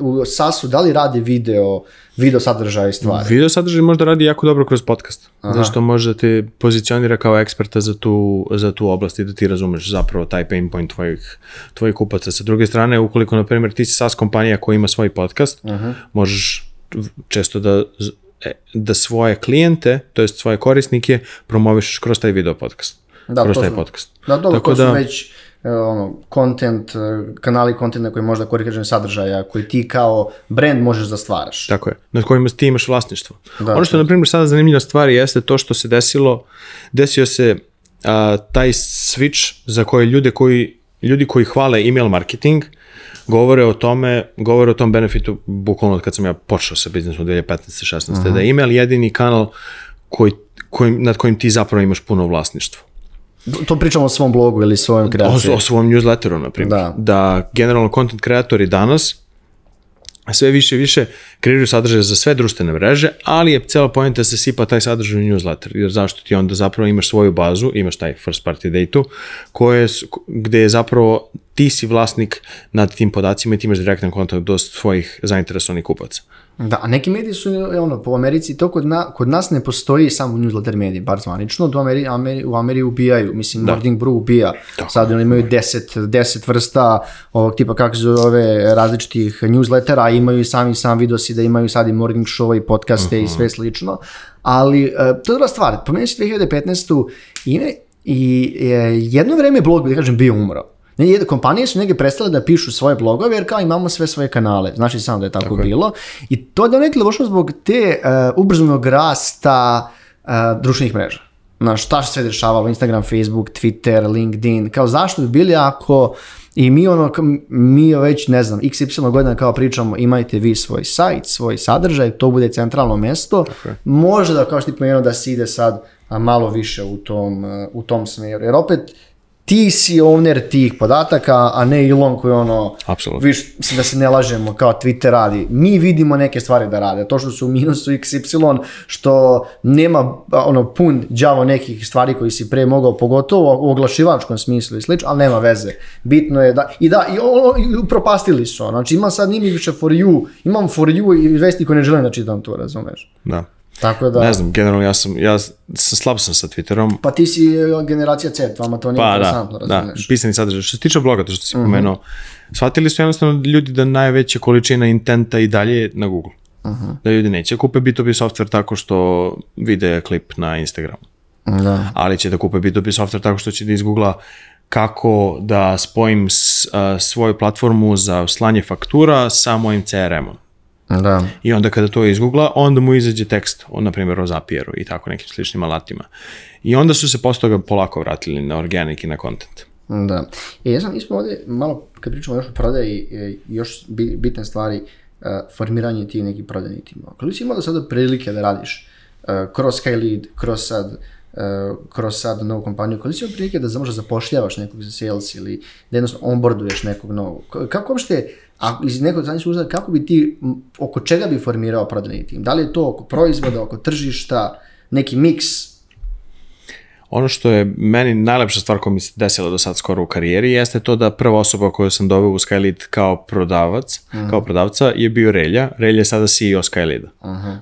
S2: u SAS-u, da li radi video, video sadržaj stvari?
S3: Video sadržaj možda radi jako dobro kroz podcast. Zato što može da te pozicionira kao eksperta za tu, za tu oblast i da ti razumeš zapravo taj pain point tvojih, tvojih kupaca. Sa druge strane, ukoliko, na primjer, ti si SaaS kompanija koja ima svoj podcast, možeš često da da svoje klijente, to jest svoje korisnike, promovišeš kroz taj video podcast.
S2: Da,
S3: kroz taj
S2: su-
S3: podcast.
S2: Da, dobro,
S3: Tako
S2: to su
S3: da-
S2: već e, ono, content, e, kanali kontenta koji možda korikažen sadržaja, koji ti kao brand možeš da stvaraš.
S3: Tako je, nad kojima ti imaš vlasništvo.
S2: Da,
S3: ono što je, na primjer, sada zanimljiva stvar jeste to što se desilo, desio se a, taj switch za koje ljude koji, ljudi koji hvale email marketing, govore o tome, govore o tom benefitu, bukvalno od kad sam ja počeo sa biznisom 2015. 16. da je email jedini kanal koji, koji, nad kojim ti zapravo imaš puno vlasništvo.
S2: To pričamo o svom blogu ili svojom
S3: O,
S2: kreaciji.
S3: o svom newsletteru, na primjer.
S2: Da.
S3: da generalno content kreatori danas sve više i više kreiraju sadržaje za sve društvene mreže, ali je cela pojenta da se sipa taj sadržaj u newsletter, jer zašto ti onda zapravo imaš svoju bazu, imaš taj first party data, koje, gde je zapravo ti si vlasnik nad tim podacima i ti imaš direktan kontakt do svojih zainteresovanih kupaca.
S2: Da, a neki mediji su, ono, po Americi, to kod, na, kod nas ne postoji samo newsletter mediji, bar zvanično, do Ameri, Ameri, u Ameriji ubijaju, mislim, Morning Brew ubija, sad oni imaju 10, 10 vrsta ovog tipa, kako se zove, različitih newslettera, imaju i sami sam videosi da imaju sad i morning show i podcaste i sve slično, ali e, to je dobra stvar, pomeni si 2015. Ime, I e, jedno vreme blog, da kažem, bio umro. Ne, kompanije su neke prestale da pišu svoje blogove jer kao imamo sve svoje kanale. Znači samo da je tako, bilo. I to je donekle došlo zbog te uh, ubrzanog rasta uh, društvenih mreža. Znaš, šta se sve dešavalo, Instagram, Facebook, Twitter, LinkedIn, kao zašto bi bili ako i mi ono, mi već, ne znam, XY godina kao pričamo, imajte vi svoj sajt, svoj sadržaj, to bude centralno mesto, može da, kao što ti pomenuo, da se ide sad malo više u tom, uh, u tom smeru. Jer opet, ti si owner tih podataka, a ne Elon koji ono,
S3: Apsolutno.
S2: viš, da se ne lažemo, kao Twitter radi. Mi vidimo neke stvari da rade. To što su u minusu XY, što nema ono pun đavo nekih stvari koji si pre mogao, pogotovo u oglašivačkom smislu i slično, ali nema veze. Bitno je da, i da, i, ono, i upropastili su. Znači ima sad nimi više for you, imam for you i vesti koje ne želim da čitam to, razumeš?
S3: Da.
S2: Tako da,
S3: Ne znam, generalno ja sam, ja sam slab sam sa Twitterom,
S2: pa ti si e, generacija C, vama to nije
S3: Pa da,
S2: interesantno,
S3: da,
S2: razumeš?
S3: pisani sadržaj. Što se tiče bloga, to što si pomenuo, shvatili su jednostavno ljudi da najveća količina intenta i dalje je na Google. Da ljudi neće kupe B2B software tako što vide klip na Instagramu.
S2: Da.
S3: Ali će da kupe B2B software tako što će da izgoogla kako da spojim s, a, svoju platformu za slanje faktura sa mojim CRM-om.
S2: Da.
S3: I onda kada to izgoogla, onda mu izađe tekst, o, na primjer o Zapieru i tako nekim sličnim alatima. I onda su se posle toga polako vratili na organic i na content.
S2: Da. E, ja sam, mi smo ovdje malo, kad pričamo još o prodaji, e, još bi- bitne stvari, e, formiranje tih nekih prodajnih timova. Koliko si imao do sada prilike da radiš kroz Skylead, kroz sad, kroz sad novu kompaniju, koliko si imao prilike da možda zapošljavaš nekog za sales ili da jednostavno onboarduješ nekog novog? Kako uopšte, a iz nekog strane uzela, kako bi ti, oko čega bi formirao prodajni tim? Da li je to oko proizvoda, oko tržišta, neki miks?
S3: Ono što je meni najlepša stvar koja mi se desila do sad skoro u karijeri jeste to da prva osoba koju sam doveo u Skylead kao prodavac, kao prodavca je bio Relja. Relja je sada CEO Skyleada.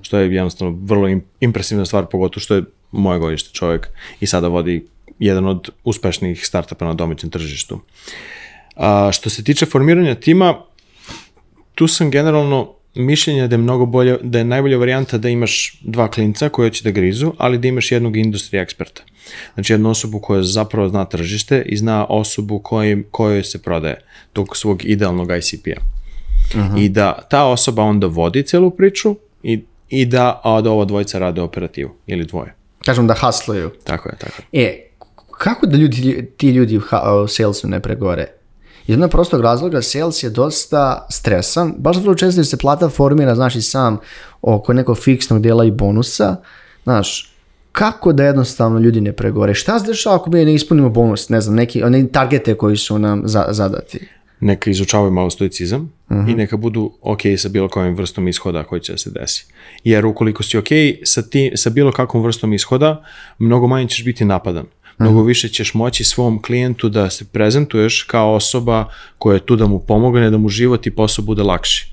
S3: Što je jednostavno vrlo im- impresivna stvar, pogotovo što je moje godište čovjek i sada vodi jedan od uspešnijih startupa na domaćem tržištu. A, što se tiče formiranja tima, tu sam generalno mišljenja da je mnogo bolje, da je najbolja varijanta da imaš dva klinca koje će da grizu, ali da imaš jednog industrija eksperta. Znači jednu osobu koja zapravo zna tržište i zna osobu kojim, kojoj se prodaje tog svog idealnog ICP-a. I da ta osoba onda vodi celu priču i, i da, a da ova dvojica rade operativu ili dvoje.
S2: Kažem da hasluju.
S3: Tako je, tako je.
S2: E, kako da ljudi, ti ljudi u salesu ne pregore? Iz jednog prostog razloga, sales je dosta stresan, baš vrlo često jer se plata formira, znaš i sam, oko nekog fiksnog dela i bonusa, znaš, kako da jednostavno ljudi ne pregore? Šta se dešava ako mi ne ispunimo bonus, ne znam, neki, one targete koji su nam za, zadati?
S3: neka izučavaju malo stoicizam i neka budu ok sa bilo kojim vrstom ishoda koji će da se desi. Jer ukoliko si ok sa, ti, sa bilo kakvom vrstom ishoda, mnogo manje ćeš biti napadan. Mnogo više ćeš moći svom klijentu da se prezentuješ kao osoba koja je tu da mu pomogne, da mu život i posao bude lakši.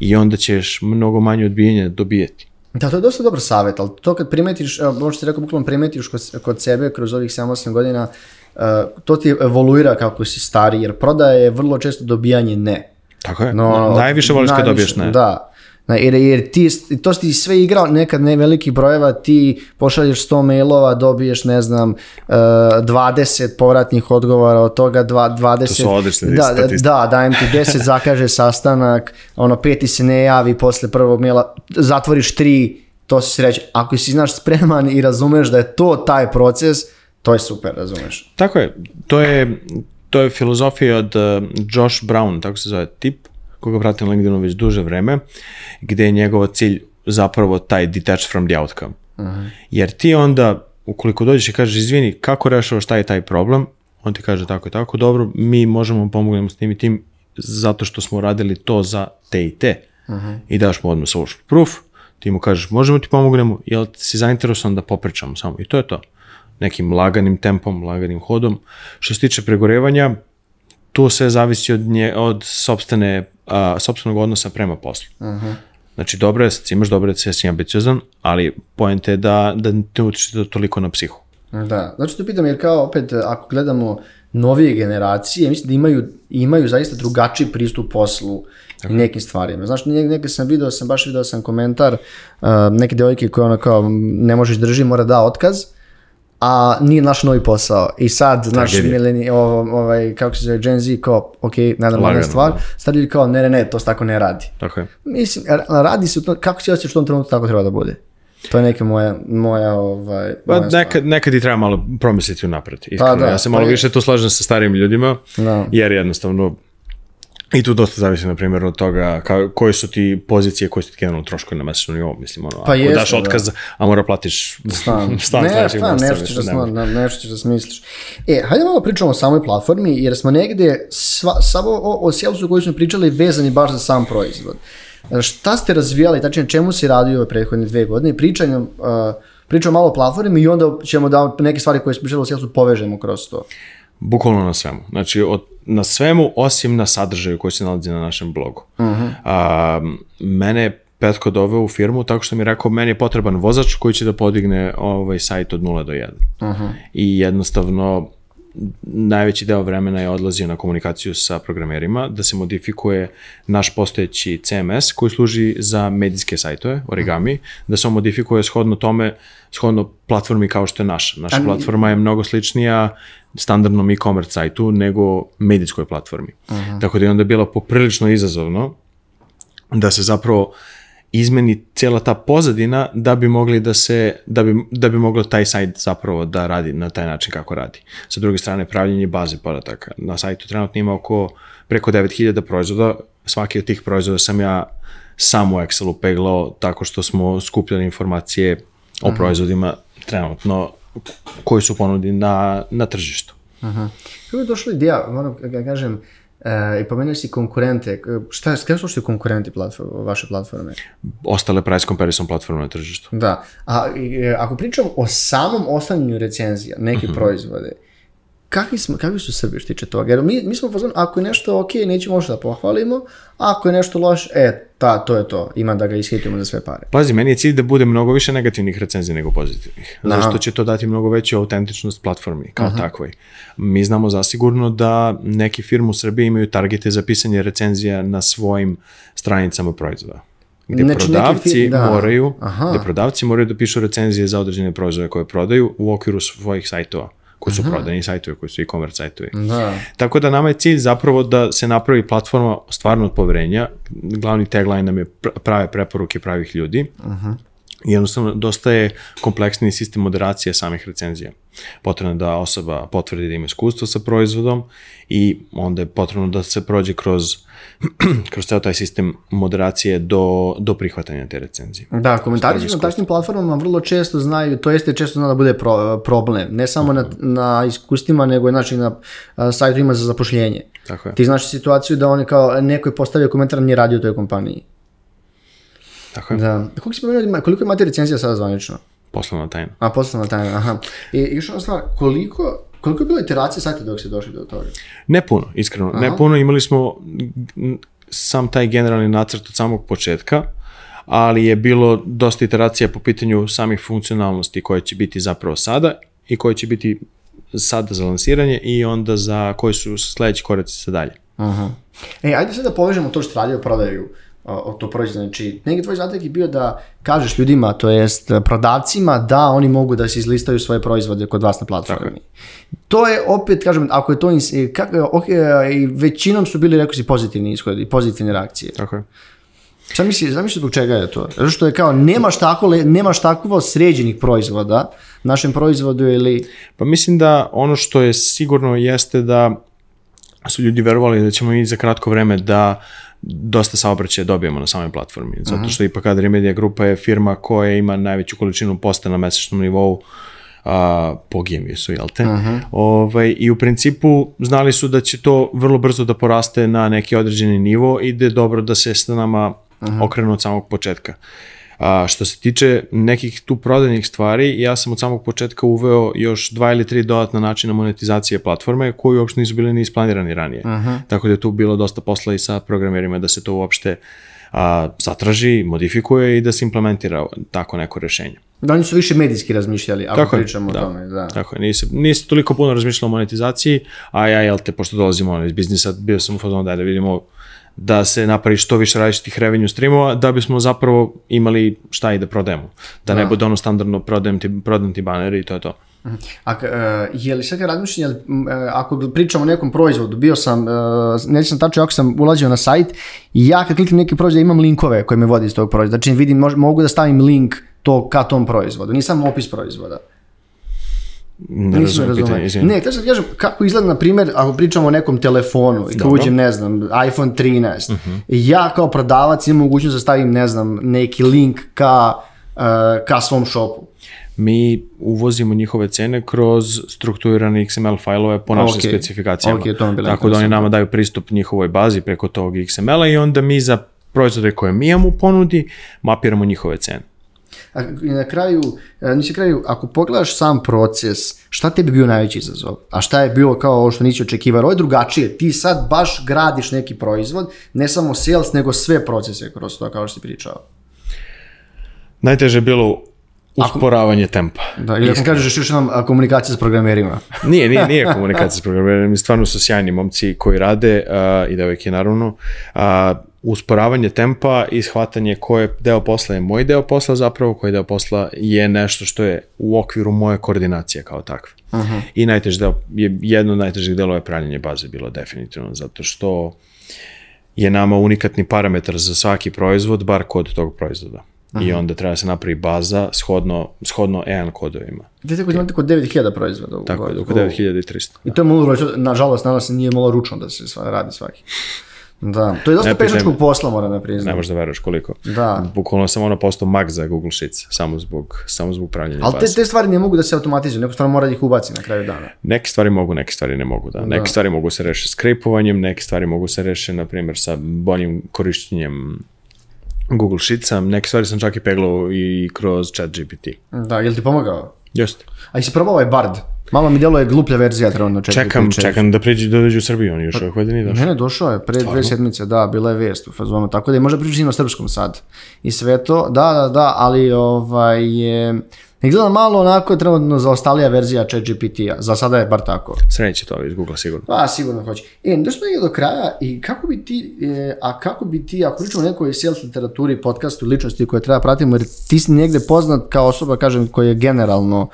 S3: I onda ćeš mnogo manje odbijenja dobijeti.
S2: Da, to je dosta dobar savjet, ali to kad primetiš, evo, možda ti rekao, bukvalno primetiš kod, kod sebe kroz ovih 7-8 godina, uh, to ti evoluira kako si stari, jer prodaja je vrlo često dobijanje ne.
S3: Tako je.
S2: No,
S3: Najviše voliš kad dobiješ ne.
S2: Da. Na, jer, jer ti, to si ti sve igrao nekad ne velikih brojeva, ti pošalješ 100 mailova, dobiješ, ne znam, uh, 20 povratnih odgovora, od toga dva, 20...
S3: To su odlične
S2: da,
S3: statistike.
S2: da, dajem ti 10, zakaže sastanak, ono, peti se ne javi posle prvog maila, zatvoriš tri, to si reći, ako si, znaš, spreman i razumeš da je to taj proces, to je super, razumeš.
S3: Tako je. To je, to je filozofija od uh, Josh Brown, tako se zove tip, koga pratim na LinkedInu već duže vreme, gde je njegov cilj zapravo taj detach from the outcome. Jer ti onda, ukoliko dođeš i kažeš, izvini, kako rešavaš taj taj problem, on ti kaže tako i tako, dobro, mi možemo pomognemo s tim i tim, zato što smo radili to za te i te. I daš mu odmah social proof, ti mu kažeš, možemo ti pomognemo, jel si zainteresovan da popričamo samo. I to je to. Nekim laganim tempom, laganim hodom. Što se tiče pregorevanja, tu sve zavisi od, nje, od sobstvene, a, sobstvenog odnosa prema poslu. Znači, dobro je, imaš dobro je, si ambiciozan, ali pojente je da, da ne utiče to toliko na psihu.
S2: Da, znači to pitam jer kao opet ako gledamo novije generacije, mislim da imaju, imaju zaista drugačiji pristup poslu i nekim stvarima. Znaš, neke, neke sam video, sam baš video sam komentar uh, neke devojke koje ona kao ne možeš drži, mora da otkaz, a nije naš novi posao. I sad, naš
S3: Tragedija.
S2: mileni, ovaj, kako se zove, Gen Z, kao, ok, nenormalna
S3: Lagano,
S2: stvar,
S3: da.
S2: sad ljudi kao, ne, ne, ne, to se tako ne radi.
S3: Tako je.
S2: Mislim, ra- radi se, u tom- kako si osjećaš u tom trenutku, tako treba da bude. To je neka moja, moja, ovaj,
S3: Pa nekad, nekad i treba malo promisliti unapred. Iskreno.
S2: da,
S3: ja se
S2: pa
S3: malo
S2: je-
S3: više tu slažem sa starijim ljudima,
S2: Da.
S3: jer jednostavno i tu dosta zavisi, na primjer, od toga ka, koje su ti pozicije, koje su ti generalno troškovi na mesečnom nivou, mislim, ono, ako
S2: jeste,
S3: daš
S2: da.
S3: otkaz, a mora platiš
S2: Stan.
S3: stan
S2: ne,
S3: sledećeg
S2: pa, nešto ćeš da,
S3: mislim, nema.
S2: sma, da, nešto ćeš da smisliš. E, hajde malo pričamo o samoj platformi, jer smo negde sva, samo o, o salesu koji smo pričali vezani baš za sam proizvod. E, Šta ste razvijali, tačnije čemu si radio ove prethodne dve godine, pričanjem, uh, pričamo malo o platformi i onda ćemo da neke stvari koje smo pričali o salesu povežemo kroz to.
S3: Bukvalno na svemu. Znači, od, na svemu, osim na sadržaju koji se nalazi na našem blogu. A, mene je Petko doveo u firmu tako što mi je rekao, meni je potreban vozač koji će da podigne ovaj sajt od 0 do 1. I jednostavno, najveći deo vremena je odlazio na komunikaciju sa programerima, da se modifikuje naš postojeći CMS koji služi za medijske sajtove, origami, da se on modifikuje shodno tome, shodno platformi kao što je naša. Naša platforma je mnogo sličnija standardnom e-commerce sajtu nego medijskoj platformi. Tako da je onda bilo poprilično izazovno da se zapravo izmeni cijela ta pozadina da bi mogli da se, da bi, da bi moglo taj sajt zapravo da radi na taj način kako radi. Sa druge strane, pravljenje baze podataka. Na sajtu trenutno ima oko preko 9000 proizvoda, svaki od tih proizvoda sam ja sam u Excelu peglao tako što smo skupljali informacije o proizvodima trenutno koji su ponudi na, na tržištu.
S2: Kako je došla ideja, moram da kažem, e, i pomenuo si konkurente, šta, kada su uopšte konkurenti platform, vaše platforme?
S3: Ostale price comparison platforme na tržištu.
S2: Da, a i, ako pričam o samom ostavljanju recenzija, neke proizvode, kakvi, smo, kakvi su Srbi što tiče toga? Jer mi, mi smo fazonu, ako je nešto ok, nećemo možda da pohvalimo, ako je nešto loš, e, ta, to je to, ima da ga ishitimo za sve pare.
S3: Pazi, meni je cilj da bude mnogo više negativnih recenzija nego pozitivnih. Zato što će to dati mnogo veću autentičnost platformi kao takvoj. Mi znamo zasigurno da neke firme u Srbiji imaju targete za pisanje recenzija na svojim stranicama proizvoda. Gde
S2: Znači,
S3: prodavci
S2: fir- da.
S3: moraju,
S2: Aha.
S3: gde prodavci moraju da pišu recenzije za određene proizvode koje prodaju u okviru svojih sajtova koji su prodani sajtovi, koji su e-commerce sajtovi.
S2: Da.
S3: Tako da nama je cilj zapravo da se napravi platforma stvarno od poverenja. Glavni tagline nam je pr- prave preporuke pravih ljudi. I jednostavno, dosta je kompleksni sistem moderacije samih recenzija. Potrebno je da osoba potvrdi da ima iskustvo sa proizvodom i onda je potrebno da se prođe kroz, kroz ceo taj sistem moderacije do, do prihvatanja te recenzije.
S2: Da, komentari na takvim platformama vrlo često znaju, to jeste često zna da bude pro, problem, ne samo na, na iskustvima, nego i znači na a, sajtovima za zapošljenje.
S3: Tako je.
S2: Ti znaš situaciju da oni kao, neko je postavio komentar, nije radio u toj kompaniji.
S3: Tako je.
S2: Da. Koliko si pomenuo, koliko imate recenzija sada zvanično?
S3: Poslovna tajna.
S2: A, poslovna tajna, aha. I još jedna stvar, koliko, koliko je bilo iteracije sajta dok ste došli do toga?
S3: Ne puno, iskreno. Ne puno, imali smo sam taj generalni nacrt od samog početka, ali je bilo dosta iteracija po pitanju samih funkcionalnosti koje će biti zapravo sada i koje će biti sada za lansiranje i onda za koji su sledeći koraci sa dalje.
S2: Aha. E, ajde sad da povežemo to što radio prodaju o, o to proizvod. Znači, neki tvoj zadatak je bio da kažeš ljudima, to jest prodavcima, da oni mogu da se izlistaju svoje proizvode kod vas na platformi. To je opet, kažem, ako je to, ins- e, kak, ok, i većinom su bili, rekao si, pozitivni ishodi, pozitivne reakcije.
S3: Tako je.
S2: Šta misliš, zamisli zbog čega je to? Zato što je kao, nemaš tako, nemaš takvo sređenih proizvoda, našem proizvodu ili...
S3: Pa mislim da ono što je sigurno jeste da su ljudi verovali da ćemo mi za kratko vreme da dosta saobraćaja dobijemo na samoj platformi. Zato što ipak Adria Media Grupa je firma koja ima najveću količinu posta na mesečnom nivou a, po Gemiusu, jel te? ovaj, I u principu znali su da će to vrlo brzo da poraste na neki određeni nivo i da je dobro da se s nama okrenu od samog početka. A, što se tiče nekih tu prodajnih stvari, ja sam od samog početka uveo još dva ili tri dodatna načina monetizacije platforme koji uopšte nisu bili ni isplanirani ranije. Tako da je tu bilo dosta posla i sa programerima da se to uopšte a, zatraži, modifikuje i da se implementira tako neko rešenje.
S2: Da oni su više medijski razmišljali, ako
S3: Tako je,
S2: pričamo
S3: da.
S2: o tome. Da.
S3: Tako je, nisi, nisi toliko puno razmišljao o monetizaciji, a ja, jel te, pošto dolazimo ono, iz biznisa, bio sam u fazonu da, da vidimo da se napravi što više različitih revenue streamova, da bismo zapravo imali šta i da prodajemo. Da ne bude ono standardno prodajem ti, prodam ti baner i to je to.
S2: A, k- e, je li sad kad razmišljam, m, e, ako pričamo o nekom proizvodu, bio sam, e, neću sam tačno, ako sam ulazio na sajt, i ja kad kliknem neki proizvod imam linkove koje me vodi iz tog proizvoda, znači vidim, mož, mogu da stavim link to ka tom proizvodu, nisam opis proizvoda.
S3: Ne
S2: Nisam
S3: izvini.
S2: Ne, to sad kažem, kako izgleda, na primjer, ako pričamo o nekom telefonu, i uđem, ne znam, iPhone 13, ja kao prodavac imam mogućnost da stavim, ne znam, neki link ka, e, ka svom shopu.
S3: Mi uvozimo njihove cene kroz strukturirane XML fajlove po našim
S2: Ok.
S3: specifikacijama.
S2: Ok, to mi je bilo
S3: Tako da oni nama daju pristup njihovoj bazi preko tog XML-a i onda mi za proizvode koje mi imamo u ponudi mapiramo njihove cene.
S2: A, na kraju, e, nisi na kraju, ako pogledaš sam proces, šta tebi bio najveći izazov? A šta je bilo kao ovo što nisi očekivao? Ovo je drugačije, ti sad baš gradiš neki proizvod, ne samo sales, nego sve procese kroz to, kao što si pričao.
S3: Najteže je bilo usporavanje tempa.
S2: Da, ili ako kažeš još jednom komunikacija s programerima.
S3: Nije, nije, nije komunikacija s programerima, stvarno su sjajni momci koji rade uh, i devojke naravno. Uh, usporavanje tempa i shvatanje koje deo posla je moj deo posla zapravo, koji deo posla je nešto što je u okviru moje koordinacije kao takve. I najteži deo, je, jedno od najtežih delova je pravljenje baze bilo definitivno, zato što je nama unikatni parametar za svaki proizvod, bar kod tog proizvoda. I onda treba da se napravi baza shodno, shodno EAN kodovima.
S2: Ti tako imate kod 9000 proizvoda. u-
S3: Tako je, oko 9300.
S2: I to je malo, nažalost, danas nije malo ručno da se radi svaki. Da, to je dosta
S3: Ne
S2: pešačkog posla, moram da
S3: Ne
S2: priznam.
S3: možeš da veruješ koliko.
S2: Da.
S3: Bukvalno sam ono postao mag za Google Sheets, samo zbog, samo zbog pravljenja
S2: Ali te, te stvari ne mogu da se automatizuju, neko stvarno mora da ih ubaci na kraju dana.
S3: Neke stvari mogu, neke stvari ne mogu. Da. Neke stvari mogu se rešiti skripovanjem, neke stvari mogu se rešiti, na primjer, sa boljim korišćenjem Google Sheetsa, neke stvari sam čak i peglao i kroz chat GPT.
S2: Da, jel ti pomagao?
S3: Jeste.
S2: A i si probao ovaj Bard? Malo mi djeluje gluplja verzija trenutno četiri
S3: Čekam,
S2: priče.
S3: čekam da priđi, da dođe u Srbiju, on još uvijek ovdje nije došao.
S2: Ne, ne, došao je, pre dve sedmice, da, bila je vijest u fazonu, tako da je možda pričaš na srpskom sad. I sve to, da, da, da, ali ovaj, je, izgleda malo onako trenutno zaostalija verzija ChatGPT-a, za sada je bar tako.
S3: Sreće to iz Google sigurno.
S2: Pa, sigurno hoće. E, došli smo do kraja i kako bi ti, e, a kako bi ti, ako pričamo o nekoj sales literaturi, podcastu, ličnosti koje treba pratimo, jer ti si negde poznat kao osoba, kažem, koja je generalno uh,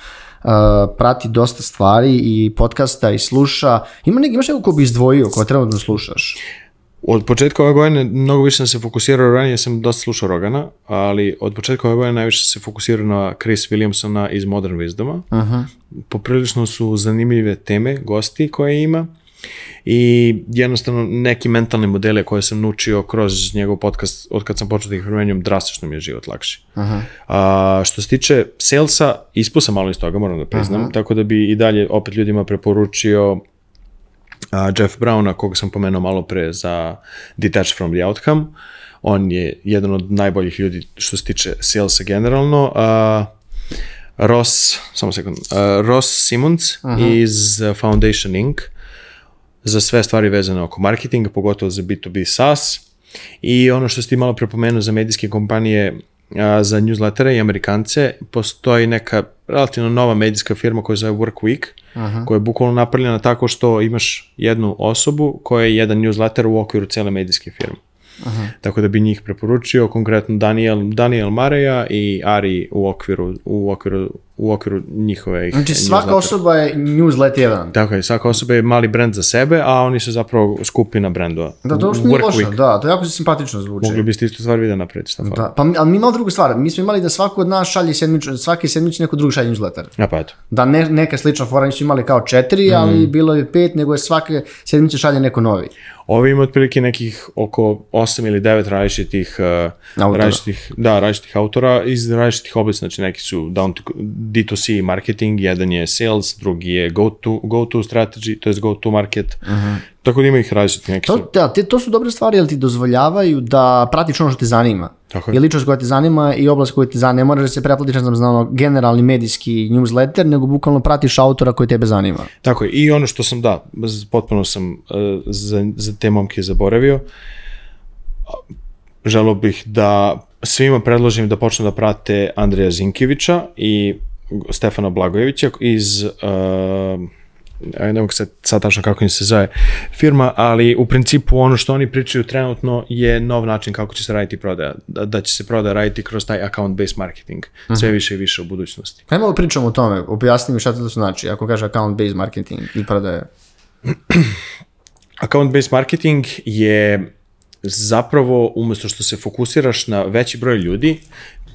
S2: prati dosta stvari i podcasta i sluša. Ima neki, imaš nekog ko bi izdvojio, ko trenutno slušaš?
S3: Od početka ove godine mnogo više sam se fokusirao, ranije sam dosta slušao Rogana, ali od početka ove godine najviše sam se fokusirao na Chris Williamsona iz Modern Wisdoma. Poprilično su zanimljive teme, gosti koje ima i jednostavno neki mentalni modele koje sam naučio kroz njegov podcast od kad sam počeo da ih primenjujem, drastično mi je život lakši. A, što se tiče salesa, ispao sam malo iz toga, moram da priznam, tako da bi i dalje opet ljudima preporučio a, Jeff Browna, koga sam pomenuo malo pre za Detach from the Outcome. On je jedan od najboljih ljudi što se tiče salesa generalno. A, Ross, samo sekund, a, Ross Simmons iz Foundation Inc. za sve stvari vezane oko marketinga, pogotovo za B2B SaaS. I ono što si ti malo prepomenuo za medijske kompanije, a, za newslettere i amerikance, postoji neka relativno nova medijska firma koja se zove Workweek, koja je bukvalno napravljena tako što imaš jednu osobu koja je jedan newsletter u okviru cele medijske firme. Tako da bi njih preporučio, konkretno Daniel, Daniel Mareja i Ari u okviru, u okviru, u okviru njihove
S2: Znači svaka osoba je newslet jedan.
S3: Tako je, svaka osoba je mali brand za sebe, a oni su zapravo skupina brendova.
S2: Da, to uopšte nije
S3: Work
S2: loše,
S3: Week.
S2: da, to jako simpatično zvuči.
S3: Mogli biste istu stvar vi da napravite, šta fali.
S2: Da, pa, ali mi imamo drugu stvar, mi smo imali da svako od nas šalje sedmično, svaki sedmično neko drugi šalje newsletter.
S3: A pa eto.
S2: Da ne, neka slična fora nisu imali kao četiri,
S3: Mhm.
S2: ali bilo je pet, nego je svake sedmice šalje neko novi.
S3: Ovi ima otprilike nekih oko 8 ili 9 različitih, uh,
S2: Autora.
S3: različitih, da, različitih autora. Iz različitih oblasti, znači neki su down to D2C marketing, jedan je sales, drugi je go to, go to strategy, to je go to market, tako da ima ih različitih neki
S2: To, da, te, to su dobre stvari, jer ti dozvoljavaju da pratiš ono što te zanima.
S3: Tako je.
S2: I ličnost koja te zanima i oblast koja te zanima. Ne moraš da se preplatiš ne znam, ono generalni medijski newsletter, nego bukvalno pratiš autora koji tebe zanima.
S3: Tako je, i ono što sam, da, potpuno sam uh, za, za te momke zaboravio, želeo bih da svima predložim da počnu da prate Andreja Zinkevića i Stefana Blagojevića iz uh, ne mogu sad, sad tačno kako im se zove firma, ali u principu ono što oni pričaju trenutno je nov način kako će se raditi prodaja, da, da će se prodaja raditi kroz taj account-based marketing, sve više i više u budućnosti.
S2: Ajmo malo pričamo o tome, objasni mi šta to znači, ako kaže account-based marketing i prodaje.
S3: Account-based marketing je zapravo umesto što se fokusiraš na veći broj ljudi,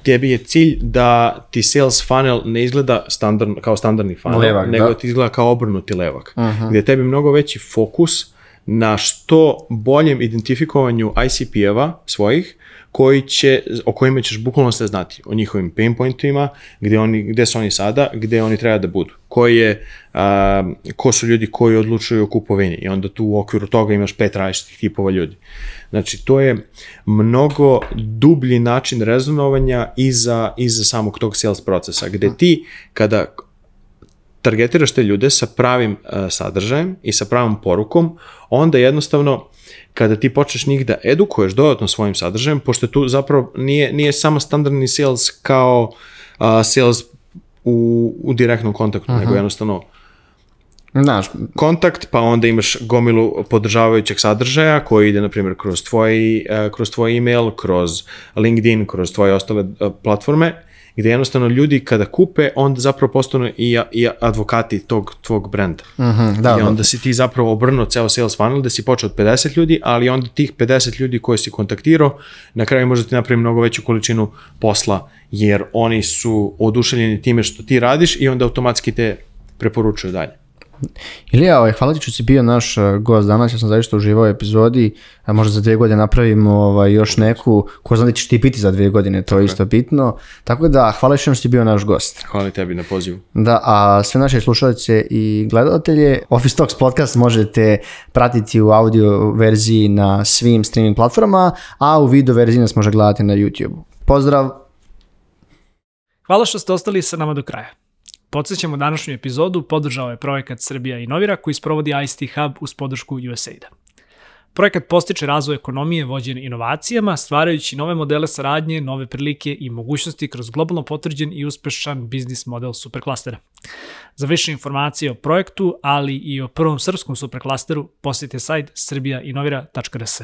S3: tebi je cilj da ti sales funnel ne izgleda standard, kao standardni funnel,
S2: Levak,
S3: nego
S2: da.
S3: ti izgleda kao obrnuti levak. Gdje je tebi mnogo veći fokus na što boljem identifikovanju ICP-eva svojih, koji će, o kojima ćeš bukvalno sve znati, o njihovim pain pointima, gde, oni, gde su oni sada, gde oni treba da budu. Koji je, a, ko su ljudi koji odlučuju o kupovini i onda tu u okviru toga imaš pet različitih tipova ljudi. Znači, to je mnogo dublji način rezonovanja iza, iza samog tog sales procesa, gde ti kada targetiraš te ljude sa pravim uh, sadržajem i sa pravom porukom, onda jednostavno kada ti počneš njih da edukuješ dodatno svojim sadržajem, pošto tu zapravo nije, nije samo standardni sales kao uh, sales u, u direktnom kontaktu, nego jednostavno
S2: Znaš,
S3: kontakt, pa onda imaš gomilu podržavajućeg sadržaja koji ide, na primjer, kroz tvoj, eh, kroz tvoj email, kroz LinkedIn, kroz tvoje ostale eh, platforme, gde jednostavno ljudi kada kupe, onda zapravo postanu i, i advokati tog tvog brenda.
S2: mhm, da,
S3: I
S2: da.
S3: onda si ti zapravo obrnuo ceo sales funnel da si počeo od 50 ljudi, ali onda tih 50 ljudi koje si kontaktirao, na kraju možda ti napravi mnogo veću količinu posla, jer oni su oduševljeni time što ti radiš i onda automatski te preporučuju dalje.
S2: Ilija, ovaj, hvala ti što si bio naš uh, gost danas, ja sam zaista uživao u epizodi, a možda za dvije godine napravimo ovaj, još neku, ko zna da ćeš ti biti za dvije godine, to je isto bitno. Tako da, hvala što si bio naš gost.
S3: Hvala tebi na pozivu.
S2: Da, a sve naše slušalce i gledatelje, Office Talks podcast možete pratiti u audio verziji na svim streaming platformama, a u video verziji nas može gledati na YouTube. Pozdrav!
S1: Hvala što ste ostali sa nama do kraja. Podsećamo današnju epizodu podržao je projekat Srbija Inovira koji sprovodi ICT Hub uz podršku USAID-a. Projekat postiče razvoj ekonomije vođen inovacijama, stvarajući nove modele saradnje, nove prilike i mogućnosti kroz globalno potvrđen i uspešan biznis model superklastera. Za više informacije o projektu, ali i o prvom srpskom superklasteru, posjetite sajt srbijainovira.rs.